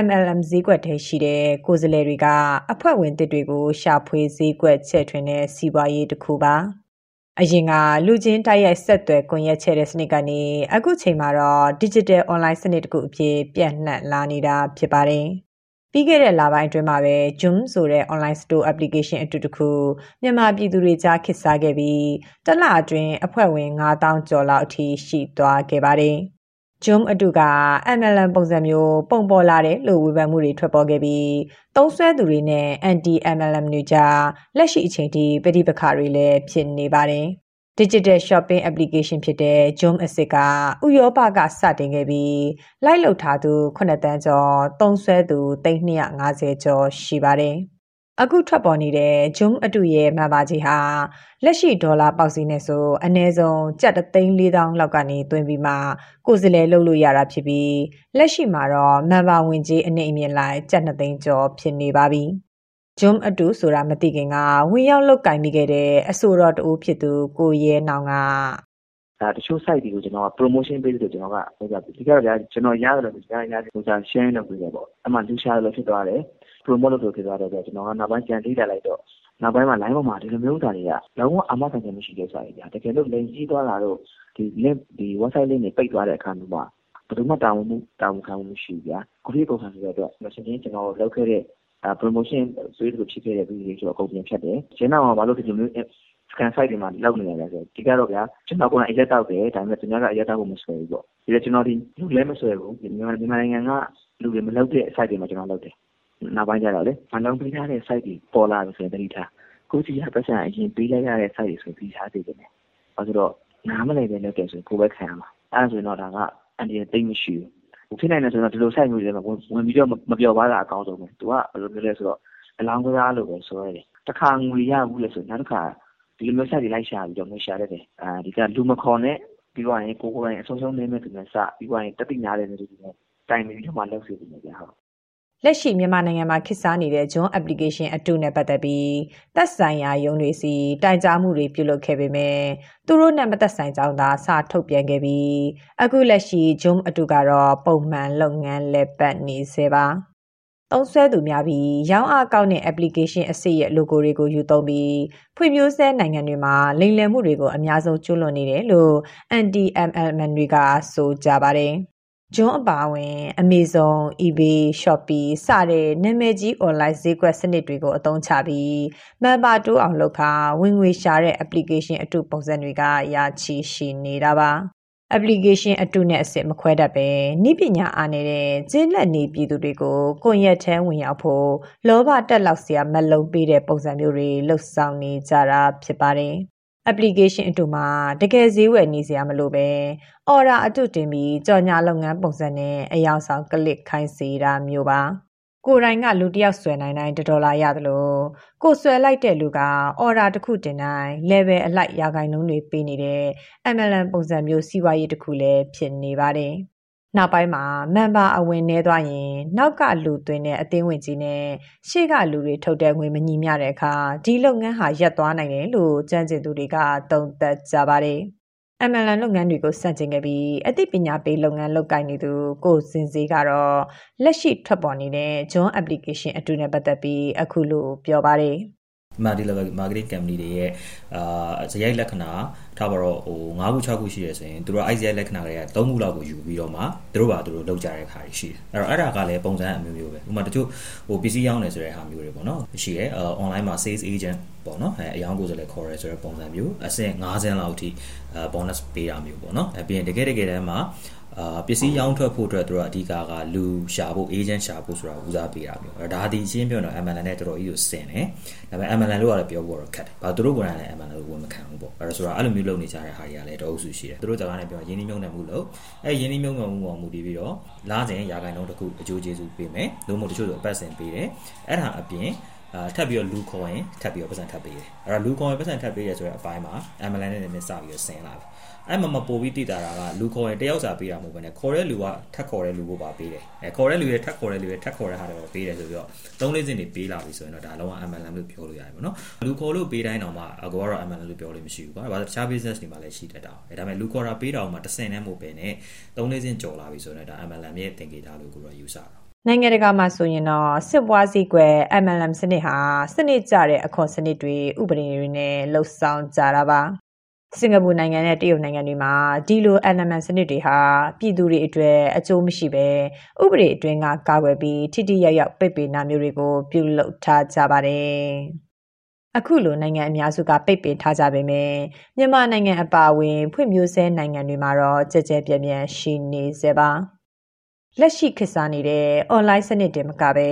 MLM ဈေးကွက်ထဲရှိတဲ့ကိုယ်စားလှယ်တွေကအဖွဲ့ဝင်တစ်တွေကိုရှာဖွေဈေးကွက်ချဲ့ထွင်တဲ့စီးပွားရေးတစ်ခုပါ။အရင်ကလူချင်းတိုက်ရိုက်ဆက်သွယ်ကွန်ရက်ချဲ့တဲ့စနစ်ကနေအခုချိန်မှာတော့ digital online စနစ်တစ်ခုအဖြစ်ပြန့်နှံ့လာနေတာဖြစ်ပါတယ်။ ပြီးခဲ့တဲ့လပိုင်းအတွင်းမှာပဲ Zoom ဆိုတဲ့ online store application အတူတခုမြန်မာပြည်သူတွေကြားခေတ်စားခဲ့ပြီးတစ်လအတွင်းအဖွဲ့ဝင်9000ကျော်လောက်အထိရှိသွားခဲ့ပါတယ်။ Zoom အတူက MLM ပုံစံမျိုးပုံပေါ်လာတယ်လို့ဝေဖန်မှုတွေထွက်ပေါ်ခဲ့ပြီးသုံးစွဲသူတွေနဲ့ anti MLM တွေကြားလက်ရှိအချိန်ထိပဋိပက္ခတွေလည်းဖြစ်နေပါတယ်။ digital shopping application ဖြစ်တဲ့ Jom Asset ကဥရောပကစတင်ခဲ့ပြီးလိုက်လုပ်ထားသူ9တန်းကျော်သုံးစွဲသူ350ကျော်ရှိပါတယ်။အခုထွက်ပေါ်နေတဲ့ Jom အတူရဲ့မှန်ပါကြီးဟာလက်ရှိဒေါ်လာပေါက်စီနဲ့ဆိုအနည်းဆုံးကျပ်3,400လောက်ကနေသွင်းပြီးမှကိုယ်စလဲလုပ်လို့ရတာဖြစ်ပြီးလက်ရှိမှာတော့မှန်ပါဝင်ကြီးအနေအမြင့်လိုက်ကျပ်2သိန်းကျော်ဖြစ်နေပါပြီ။ ဂျွမ်အတူဆိုတာမသိခင်ကဝင်ရောက်လုတ်ကင်မိခဲ့တဲ့အဆိုတော်တူဖြစ်သူကိုရဲနောင်ကဒါတချို့ site တွေကိုကျွန်တော်က promotion ပေးလို့ကျွန်တော်ကဟိုကဒီကတော့ဗျာကျွန်တော်ရတယ်လို့ကြားရတယ်ဟိုက share လုပ်ပေးတယ်ပေါ့အမှလူရှာလို့ဖြစ်သွားတယ် promote လုပ်လို့ဖြစ်သွားတယ်ဆိုတော့ကျွန်တော်ကနောက်ပိုင်းကြံလေးလာလိုက်တော့နောက်ပိုင်းမှာ line ပေါ်မှာဒီလိုမျိုးဥစ္စာတွေကလုံးဝအမခံချက်မရှိတဲ့စာတွေဗျာတကယ်လို့လိန်ကြီးသွားတာတော့ဒီ link ဒီ website link တွေပိတ်သွားတဲ့အခါမျိုးမှာဘယ်သူမှတာဝန်မှုတာဝန်ခံမှုမရှိဘူးဗျာခုဒီပုံစံဆိုတော့မရှင်ချင်းကျွန်တော်လုပ်ခဲ့တဲ့ promotion ဆွေးနွေးလို့ဖြစ်ခဲ့တဲ့ဗီဒီယိုကျွန်တော်အကုန်ပြင်ဖြတ်တယ်။ကျင်းတော့ဘာလို့ဒီလိုမျိုး scan site တွေမှာလောက်နေရလဲဆိုတော့ဒီကတော့ဗျာကျွန်တော်ကအရက်တောက်တယ်ဒါပေမဲ့သူများကအရက်တောက်ဖို့မဆွဲဘူးပေါ့ဒီကကျွန်တော်ဒီလူလည်းမဆွဲဘူးမြန်မာမြန်မာနိုင်ငံကလူတွေမလောက်တဲ့ site တွေမှာကျွန်တော်လောက်တယ်နောက်ပိုင်းကျတော့လေမလုံးပေးထားတဲ့ site တွေပေါ်လာလို့ဆိုရင်တတိထားကိုကြီးကပတ်စံအရင်ပေးလိုက်ရတဲ့ site တွေဆိုပြီးထားသေးတယ်။ဘာလို့ဆိုတော့နားမလည်ပဲလုပ်တယ်ဆိုကိုပဲခံရမှာ။အဲဒါဆိုရင်တော့ဒါကအန်ဒီသိမ့်မရှိဘူး ဖြစ်နိုင်တယ်ဆိုတော့ဒီလို site မျိုးတွေမှာဝင်ပြီးတော့မပျော်ပါးတာအကောင်းဆုံးပဲ။သူကဘယ်လိုမျိုးလဲဆိုတော့အလောင်းကစားလို့ပဲဆွဲတယ်။တခါငွေရဘူးလေဆိုနောက်တစ်ခါဒီလိုမျိုး site တွေလိုက်ရှာပြီးတော့ငွေရှာတတ်တယ်။အဲဒီကလူမခေါ်နဲ့ပြီးသွားရင်ကိုကိုယ်တိုင်အဆုံးရှုံးနည်းမဲ့သူနဲ့စပြီးသွားရင်တတိနာတဲ့သူတွေနဲ့တိုင်ပြီးတော့မှလုပ်စီတယ်ဗျာဟုတ် လက်ရှိမြန်မာနိုင်ငံမှာခေတ်စားနေတဲ့ John application အတုနဲ့ပတ်သက်ပြီးသက်ဆိုင်ရာရုံးတွေစီတိုင်ကြားမှုတွေပြုလုပ်ခဲ့ပေမဲ့သူတို့နဲ့မသက်ဆိုင်ကြောင်းသာစာထုတ်ပြန်ခဲ့ပြီးအခုလက်ရှိ John အတုကတော့ပုံမှန်လုပ်ငန်းလက်ပတ်နေစေပါသုံးဆွဲသူများပြီးရောင်းအားကောင်းတဲ့ application အစစ်ရဲ့ logo တွေကိုယူသုံးပြီးဖွံ့ဖြိုးဆဲနိုင်ငံတွေမှာလိမ်လည်မှုတွေကိုအများဆုံးကျူးလွန်နေတယ်လို့ anti-MLM တွေကဆိုကြပါတယ်။ ဂျွန်းအပါအဝင် Amazon, eBay, Shopee စတဲ့နာမည်ကြီး online ဈေးကွက်စနစ်တွေကို အသုံးချပြီးမန်ပါတိုးအောင်လုပ်ခါဝင်ငွေရှာတဲ့ application အတုပုံစံတွေကရာချီရှိနေတာပါ။ application အတုနဲ့အစစ်မခွဲတတ်ပဲနိပညာအားနေတဲ့ကျင်းလက်နေပြည်သူတွေကိုကွန်ရက်ထဲဝင်ရောက်ဖို့လောဘတက်လောက်စရာမလုံးပေးတဲ့ပုံစံမျိုးတွေလှုပ်ဆောင်နေကြတာဖြစ်ပါတယ်။ application အတုမှာတကယ်ဈေးဝယ်နေစရာမလိုပဲအော်ဒါအတုတင်ပြီးကြော်ညာလုပ်ငန်းပုံစံနဲ့အယောင်ဆောင်ကလစ်ခိုင်းစေတာမျိုးပါ။ကိုယ်တိုင်ကလူတစ်ယောက်ဆွဲနိုင်တိုင်းဒေါ်လာရသလိုကိုဆွဲလိုက်တဲ့လူကအော်ဒါတစ်ခုတင်တိုင်း level အလိုက်ရာဂိုင်နှုန်းတွေပေးနေတဲ့ MLM ပုံစံမျိုးစီးပွားရေးတစ်ခုလည်းဖြစ်နေပါတယ်။ နောက်ပိုင်းမှာမန်ပါအဝင်နေသွားရင် နောက်ကလူသွင်းတဲ့အသင်းဝင်ကြီးနဲ့ရှေ့ကလူတွေထုတ်တဲ့ငွေမညီမျှတဲ့အခါဒီလုပ်ငန်းဟာရပ်သွားနိုင်တယ်လို့ကြံ့ကျင်သူတွေကသုံးသပ်ကြပါတယ်။ MLM လုပ်ငန်းတွေကိုစန့်ကျင်ခဲ့ပြီးအသိပညာပေးလုပ်ငန်းလုပ်ကိုင်နေသူကိုစင်စေးကတော့လက်ရှိထွက်ပေါ်နေတဲ့ John application အတူနဲ့ပတ်သက်ပြီးအခုလိုပြောပါတယ်။ multi level marketing company တွေရဲ့အာဇယိုက်လက္ခဏာထားပါတော့ဟို9ခု6ခုရှိတယ်ဆိုရင်တို့က ICI လက္ခဏာတွေက3ခုလောက်ကိုယူပြီးတော့မှတို့ပါတို့လောက်ကြတဲ့ခါရှိတယ်အဲ့တော့အဲ့ဒါကလည်းပုံစံအမျိုးမျိုးပဲဥပမာတချို့ဟိုပစ္စည်းရောင်းနေဆိုတဲ့ဟာမျိုးတွေပေါ့နော်ရှိတယ် online မှာ sales agent ပေါ့နော်အဲအယောင်းကိုဆိုလည်းခေါ်ရဲဆိုတဲ့ပုံစံမျိုးအဆင့်5ဆင့်လောက်အထိ bonus ပေးတာမျိုးပေါ့နော်အဲပြီးရင်တကယ်တကယ်တမ်းမှာ အာပစ္စည်းရောင်းထွက်ဖို့အတွက်တို့အဓိကကလူရှာဖို့ agent ရှာဖို့ဆိုတာဦးစားပေးတာမျိုးအဲဒါဒီအရှင်းပြောတော့ MLN နဲ့တော်တော်ကြီးကိုဆင်တယ်ဒါပေမဲ့ MLN လို့ကတော့ပြောဖို့တော့ခက်တယ်ဘာသူတို့ကလည်း MLN လို့ဝန်မခံဘူးပေါ့အဲဒါဆိုတော့အဲ့လိုမျိုးလုပ်နေကြတဲ့ဟာတွေကလည်းတအုပ်စုရှိတယ်သူတို့စကားနဲ့ပြောရင်းနှီးမြှုပ်နှံမှုလို့အဲရင်းနှီးမြှုပ်နှံမှုပေါ်မူတည်ပြီးတော့လားစဉ်ရာခိုင်နှုန်းတစ်ခုအကျိုးကျေးဇူးပေးမယ်လို့မို့တချို့ဆိုအပတ်စဉ်ပေးတယ်အဲ့ဒါအပြင်အာထပ်ပြီးတော့လူခေါ်ရင်ထပ်ပြီးတော့ပတ်စံထပ်ပေးတယ်အဲ့တော့လူခေါ်ရင်ပတ်စံထပ်ပေးရဆိုတဲ့အပိုင်းမှာ MLN နဲ့နည်းနည်းစပြီးတော့ဆင်းလာပြီ အဲ့မှာမပို့ပြီးတည်တာကလူခေါ်ရင်တယောက်စာပေးတာမဟုတ်ဘဲနဲ့ခေါ်တဲ့လူကထပ်ခေါ်တဲ့လူကိုပါပေးတယ်အဲခေါ်တဲ့လူရဲ့ထပ်ခေါ်တဲ့လူရဲ့ထပ်ခေါ်တဲ့ဟာတွေပါပေးတယ်ဆိုပြီးတော့သုံးလေးစင်တွေပေးလာပြီဆိုရင်တော့ဒါလုံးဝ MLM လို့ပြောလို့ရတယ်ပေါ့နော်လူခေါ်လို့ပေးတိုင်းတော့မှအကောကတော့ MLM လို့ပြောလို့မရှိဘူးကွာဘာလို့တခြား business တွေမှာလည်းရှိတတ်တာအဲဒါပေမဲ့လူခေါ်တာပေးတာမှတစ်ဆင့်နဲ့မဟုတ်ပဲနဲ့သုံးလေးစင်ကြော်လာပြီဆိုတော့ဒါ MLM ရဲ့သင်္ကေတလို့ကိုတော့ယူဆတာနိုင်ငံတကာမှာဆိုရင်တော့စစ်ပွားစည်းကွယ် MLM စနစ်ဟာစနစ်ကျတဲ့အခွန်စနစ်တွေဥပဒေတွေနဲ့လှုပ်ဆောင်ကြတာပါ စင်ကာပူနိုင်ငံနဲ့တရုတ်နိုင်ငံတွေမှာဒီလို element စနစ်တွေဟာပြည်သူတွေအတွက်အကျိုးမရှိဘဲဥပဒေအတွင်းကကာကွယ်ပြီးထိထိရောက်ရောက်ပိတ်ပင်တာမျိုးတွေကိုပြုလုပ်ထားကြပါတယ်။အခုလိုနိုင်ငံအများစုကပိတ်ပင်ထားကြပေမဲ့မြန်မာနိုင်ငံအပါအဝင်ဖွံ့ဖြိုးဆဲနိုင်ငံတွေမှာတော့ကြကြပြန့်ပြန့်ရှိနေစေပါ။ လက်ရှိခေတ်စားနေတဲ့ online စနစ်တင်မကပဲ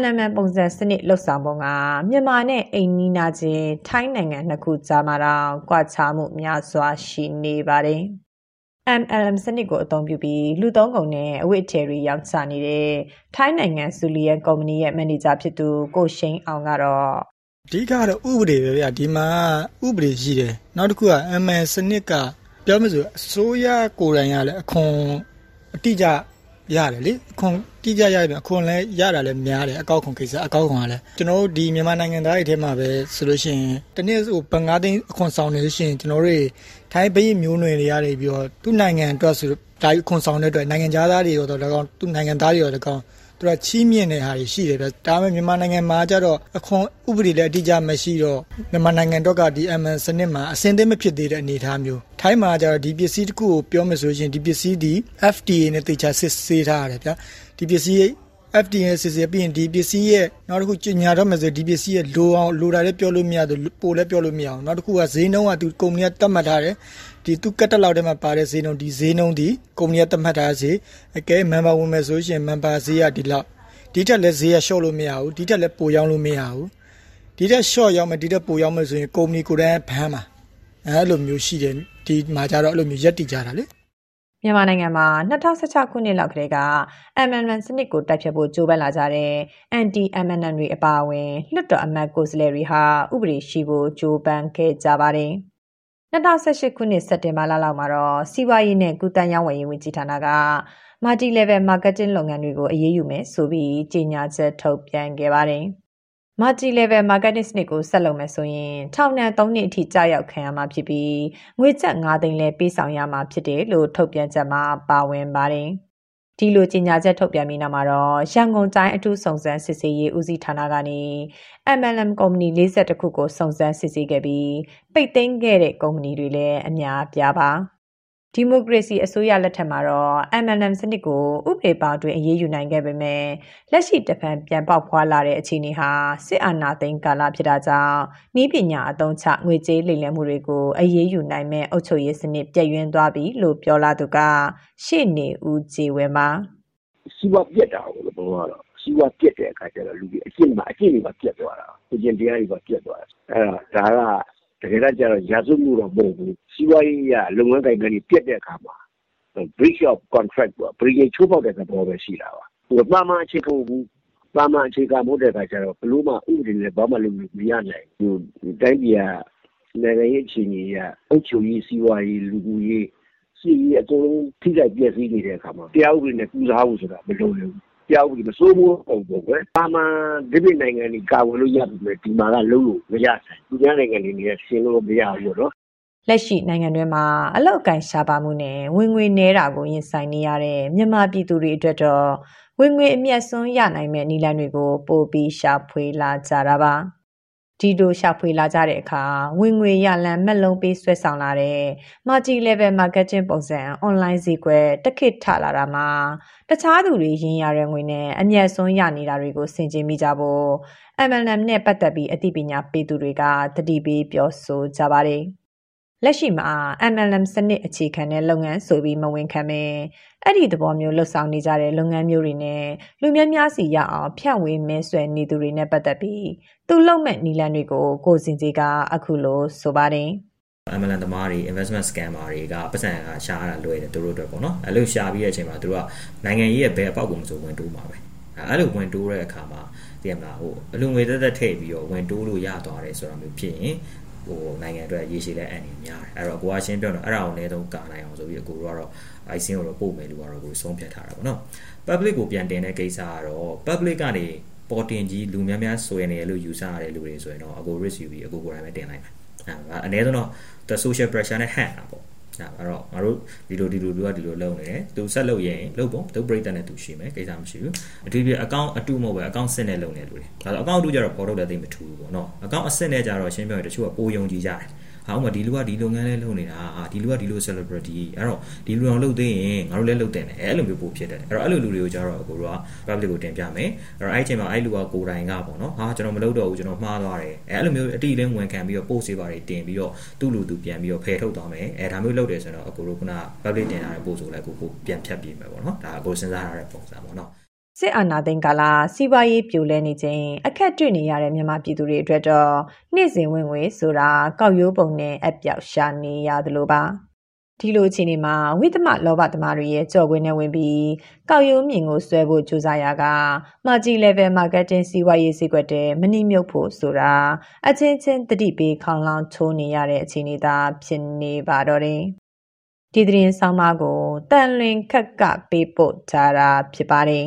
NMN ပုံစံစနစ်လှုပ်ဆောင်ပုံကမြန်မာနဲ့အိမ်နီးနားချင်းထိုင်းနိုင်ငံနှစ်ခုကြားမှာတော့ကွာခြားမှုများစွာရှိနေပါတယ်။ MLM စနစ်ကိုအသုံးပြုပြီးလူသုံးကုန်နဲ့အဝတ်အထည်တွေရောင်းချနေတဲ့ထိုင်းနိုင်ငံဆူလီယန်ကုမ္ပဏီရဲ့မန်နေဂျာဖြစ်သူကိုရှိန်အောင်ကတော့အဓိကတော့ဥပဒေပဲဗျာဒီမှာဥပဒေရှိတယ်နောက်တစ်ခုက ML စနစ်ကပြောမလို့အစိုးရကိုယ်တိုင်ရလဲအခွန်အတိအကျ ရတယ်လေအခွန်တိကျရပြီအခွန်လည်းရတာလည်းများတယ်အကောက်ခွန်ကိစ္စအကောက်ခွန်ကလည်းကျွန်တော်တို့ဒီမြန်မာနိုင်ငံသားတွေထဲမှာပဲဆိုလို့ရှိရင်တနေ့ဆိုဘငါးသိန်းအခွန်ဆောင်နေလို့ရှိရင်ကျွန်တော်တို့ထိုင်းပြည်မျိုးနွယ်တွေရတယ်ပြီးတော့သူ့နိုင်ငံအတွက်ဆိုဒါအခွန်ဆောင်တဲ့အတွက်နိုင်ငံသားတွေရောတော့၎င်းသူ့နိုင်ငံသားတွေရော၎င်း သူကချီးမြှင့်တဲ့ဟာတွေရှိတယ်ဗျဒါပေမဲ့မြန်မာနိုင်ငံမှာကျတော့အခွန်ဥပဒေလည်းအတိအကျမရှိတော့မြန်မာနိုင်ငံတော့ကဒီ MN စနစ်မှာအစင်းသိမဖြစ်သေးတဲ့အနေအထားမျိုးထိုင်းမှာကျတော့ဒီပစ္စည်းတစ်ခုကိုပြောမယ်ဆိုရင်ဒီပစ္စည်းဒီ FDA နဲ့တေချာစစ်ဆေးထားရတယ်ဗျဒီပစ္စည်း FDA စစ်ဆေးပြီးရင်ဒီပစ္စည်းရဲ့နောက်တစ်ခုညညာတော့မယ်ဆိုဒီပစ္စည်းရဲ့လိုအောင်လိုတာလည်းပြောလို့မရဘူးပိုလည်းပြောလို့မရအောင်နောက်တစ်ခုကဈေးနှုန်းကသူကုမ္ပဏီကတတ်မှတ်ထားတယ် ဒီသူကတ်တက်လောက်ထဲမှာပါတဲ့ဈေးနှုန်းဒီဈေးနှုန်းဒီကုမ္ပဏီကသတ်မှတ်ထားဈေးအကဲမန်ပါဝင်မယ်ဆိုရှင်မန်ပါဈေးကဒီလောက်ဒီထက်လည်းဈေးကလျှော့လို့မရဘူးဒီထက်လည်းပိုရောင်းလို့မရဘူးဒီထက်လျှော့ရောင်းမယ်ဒီထက်ပိုရောင်းမယ်ဆိုရင်ကုမ္ပဏီကိုယ်တိုင်ဘန်းမှာအဲလိုမျိုးရှိတယ်ဒီမှာကြတော့အဲ့လိုမျိုးရက်တည်ကြတာလေမြန်မာနိုင်ငံမှာ2016ခုနှစ်လောက်ကတည်းက MNN စနစ်ကိုတိုက်ဖြတ်ဖို့ကြိုးပမ်းလာကြတဲ့ anti MNN တွေအပါအဝင်လွှတ်တော်အမတ်ကိုယ်စားလှယ်တွေဟာဥပဒေရှိဖို့ကြိုးပမ်းခဲ့ကြပါတယ်။ 2018ခုနှစ်စက်တင်ဘာလလောက်မှာတော့စီးပွားရေးနဲ့ကုသရေးဝန်ကြီးဝန်ကြီးဌာနက multi level marketing လုပ်ငန်းတွေကိုအရေးယူမယ်ဆိုပြီးကြေညာချက်ထုတ်ပြန်ခဲ့ပါတယ်။ multi level marketing စနစ်ကိုဆက်လုပ်မယ်ဆိုရင်ထောင်ဒဏ်3နှစ်အထိကြာရောက်ခံရမှာဖြစ်ပြီးငွေကျပ်9သိန်းလဲပေးဆောင်ရမှာဖြစ်တယ်လို့ထုတ်ပြန်ချက်မှာပါဝင်ပါတယ်။ ဒီလိုကြေညာချက်ထုတ်ပြန်ပြီးနောက်မှာတော့ရန်ကုန်တိုင်းအထူးစုံစမ်းစစ်ဆေးရေးဦးစီးဌာနကနေ MLM ကုမ္ပဏီ42ခုကိုစုံစမ်းစစ်ဆေးခဲ့ပြီးပိတ်သိမ်းခဲ့တဲ့ကုမ္ပဏီတွေလည်းအများပြားပါ ဒီမိုကရေစီအစိုးရလက်ထက်မှာတော့ MLM စနစ်ကို ဥပဒေပေါင်းတွင်အရေးယူနိုင်ခဲ့ပေမဲ့ လက်ရှိတဖန်ပြန်ပေါက်ဖွာလာတဲ့အခြေအနေဟာ စစ်အာဏာသိမ်းကာလဖြစ်တာကြောင့်ဤပညာအသုံးချငွေကြေးလိမ်လည်မှုတွေကို အရေးယူနိုင်မဲ့အုပ်ချုပ်ရေးစနစ်ပြည့်ရင်းသွားပြီလို့ ပြောလာသူက ရှေ့နေဦးကြည်ဝင်းပါ စီးပွားပြက်တာကိုဘုံကတော့ စီးပွားပြက်တဲ့အခါကျတော့ လူတွေအကျင့်မှာအကျင့်တွေပါပြက်သွားတာကိုကျင့်တရားတွေပါပြက်သွားတာအဲ့ဒါဒါက တကယ်တော့ကျတော့ ရာဇဝမှုတော့ မဟုတ်ဘူး စီးပွားရေးရလုပ်ငန်းကိုင်တွေပြက်တဲ့အခါမှာ breach of contract ပေါ့ breach ချိုးဖောက်တဲ့သဘောပဲရှိတာပါဟိုပါမအခြေခံဘူးပါမအခြေခံမို့တဲ့အခါကျတော့ဘလို့မှဥပဒေနဲ့ဘာမှလုပ်လို့မရနိုင်ဘူးဒီတိုင်းပြည်ကနိုင်ငံရေးအခြေအနေရအုပ်ချုပ်ရေးစီးပွားရေးလူမှုရေးစီးရေးအကုန်လုံးထိခိုက်ပျက်စီးနေတဲ့အခါမှာတရားဥပဒေနဲ့ကူစားဖို့ဆိုတာမလိုဘူးတရားဥပဒေမစိုးဘူးပုံပေါ့ကွယ်။ပါမန်ဒီပြည်နိုင်ငံကြီးကာဝယ်လို့ရပြီပဲဒီမှာကလုံးလို့မရဆိုင်။ဒီနိုင်ငံတွေနဲ့ရှင်းလို့မရဘူးတော့ လက်ရှိနိုင်ငံတွင်းမှာအလောက်အကန်ရှားပါမှုနဲ့ဝင်ငွေနှဲတာကိုရင်ဆိုင်နေရတဲ့မြန်မာပြည်သူတွေအတွက်တော့ဝင်ငွေအမျက်စွန်းရနိုင်မဲ့နည်းလမ်းတွေကိုပိုပြီးရှာဖွေလာကြတာပါဒီလိုရှာဖွေလာကြတဲ့အခါဝင်ငွေရလန်မက်လုံးပေးဆွဲဆောင်လာတဲ့ multi level marketing ပုံစံ online ဈေးကွက်တခိထလာတာမှာတခြားသူတွေရင်းရတဲ့ငွေနဲ့အမျက်စွန်းရနေတာတွေကိုဆင်ခြင်မိကြဖို့ MLM နဲ့ပတ်သက်ပြီးအသိပညာပေးသူတွေကတတိပေးပြောဆိုကြပါတယ်။ လက်ရှိမှာ MLM စနစ်အခြေခံတဲ့လုပ်ငန်းဆိုပြီးမဝင်ခံပဲအဲ့ဒီသဘောမျိုးလှုပ်ဆောင်နေကြတဲ့လုပ်ငန်းမျိုးတွေနဲ့လူများများစီရအောင်ဖြန့်ဝေမဲဆွဲနေသူတွေနဲ့ပတ်သက်ပြီးသူလုံမဲ့နီလန်တွေကိုကိုစင်စီကအခုလိုဆိုပါတယ် MLM သမားတွေ investment scammer တွေကပတ်စံကရှာရတာလွယ်တယ်သူတို့အတွက်ပေါ့နော်အဲ့လိုရှာပြီးတဲ့အချိန်မှာသူတို့ကနိုင်ငံရေးရဲ့ဘယ်အပေါက်ကိုမဆိုဝင်တိုးမှာပဲအဲ့လိုဝင်တိုးတဲ့အခါမှာသိရမလားဟိုအလူငွေသက်သက်ထည့်ပြီးတော့ဝင်တိုးလို့ရသွားတယ်ဆိုတာမျိုးဖြစ်ရင် ဟိုနိုင်ငံအတွက်ရေရှည်လဲအန်နေများတယ်အဲ့တော့ကိုကရှင်းပြောတော့အဲ့ဒါကိုအနည်းဆုံးကာနိုင်အောင်ဆိုပြီးအကိုတို့ကတော့ ICN ကိုတော့ပို့မယ်လို့ကတော့ကိုဆုံးဖြတ်ထားတာပေါ့နော် public ကိုပြန်တင်တဲ့ကိစ္စကတော့ public ကနေပေါ်တင်ကြီးလူများများဆွဲနေရလို့ယူဆရတဲ့လူတွေဆိုရင်တော့အကို risk ယူပြီးအကိုကိုယ်တိုင်ပဲတင်လိုက်မယ်အဲ့အနည်းဆုံးတော့ the social pressure နဲ့ hand တာပေါ့ အဲ့တော့ငါတို့ဒီလိုဒီလိုလူကဒီလိုလုပ်နေတယ်သူဆက်လုပ်ရင်လုပ်ပေါ့သူ break တဲ့နဲ့သူရှိမယ်ကိစ္စမရှိဘူးအထူးဖြင့် account အတူမဟုတ်ပဲ account စစ်နဲ့လုပ်နေလူတွေဒါဆို account အတူကြတော့ပေါ်တော့လည်းသိမထူဘူးပေါ့နော် account အစစ်နဲ့ကြတော့ရှင်းပြောရင်တချို့ကပိုယုံကြည်ကြတယ် ဟာဥမာဒီလူကဒီလုပ်ငန်းလေးလုပ်နေတာဟာဒီလူကဒီလို celebrity အဲ့တော့ဒီလူအောင်လုပ်သိရင်ငါတို့လည်းလုပ်တယ်အဲ့လိုမျိုးပို့ဖြစ်တယ်အဲ့တော့အဲ့လိုလူတွေကိုကြတော့ကိုတို့က public ကိုတင်ပြမယ်အဲ့တော့အဲ့ဒီအချိန်မှာအဲ့လူကကိုယ်တိုင်ကပေါ့နော်ဟာကျွန်တော်မလုပ်တော့ဘူးကျွန်တော်မှားသွားတယ်အဲ့လိုမျိုးအတိအလင်းဝန်ခံပြီးတော့ post တွေပါတယ်တင်ပြီးတော့သူ့လူသူပြန်ပြီးတော့ဖယ်ထုတ်သွားမယ်အဲ့ဒါမျိုးလုပ်တယ်ဆိုတော့ကိုတို့က public တင်ထားတဲ့ post ကိုလည်းကိုကိုပြန်ဖြတ်ပြေးမယ်ပေါ့နော်ဒါကိုစဉ်းစားထားတဲ့ပုံစံပေါ့နော် စစ်အာဏာသိမ်းကာလစီးပွားရေးပြိုလဲနေခြင်းအခက်တွေ့နေရတဲ့မြန်မာပြည်သူတွေအတွက်တော့နေ့စဉ်ဝင်ငွေဆိုတာကောက်ရိုးပုံနဲ့အပြောက်ရှာနေရသလိုပါဒီလိုအခြေအနေမှာဝိသမလောဘသမားတွေရဲ့ကြော်ခွင်းနဲ့ဝင်ပြီးကောက်ရိုးမြင်ကိုဆွဲဖို့ကြိုးစားရကမာဂျီ level marketing စီးပွားရေးစီးကွက်တဲ့မနှိမြုပ်ဖို့ဆိုတာအချင်းချင်းတတိပေးခေါင်လောင်ချိုးနေရတဲ့အခြေအနေသာဖြစ်နေပါတော့တယ်ဒီသတင်းဆောင်မကိုတန်လွင်ခက်ကပေးပို့ထားတာဖြစ်ပါတယ်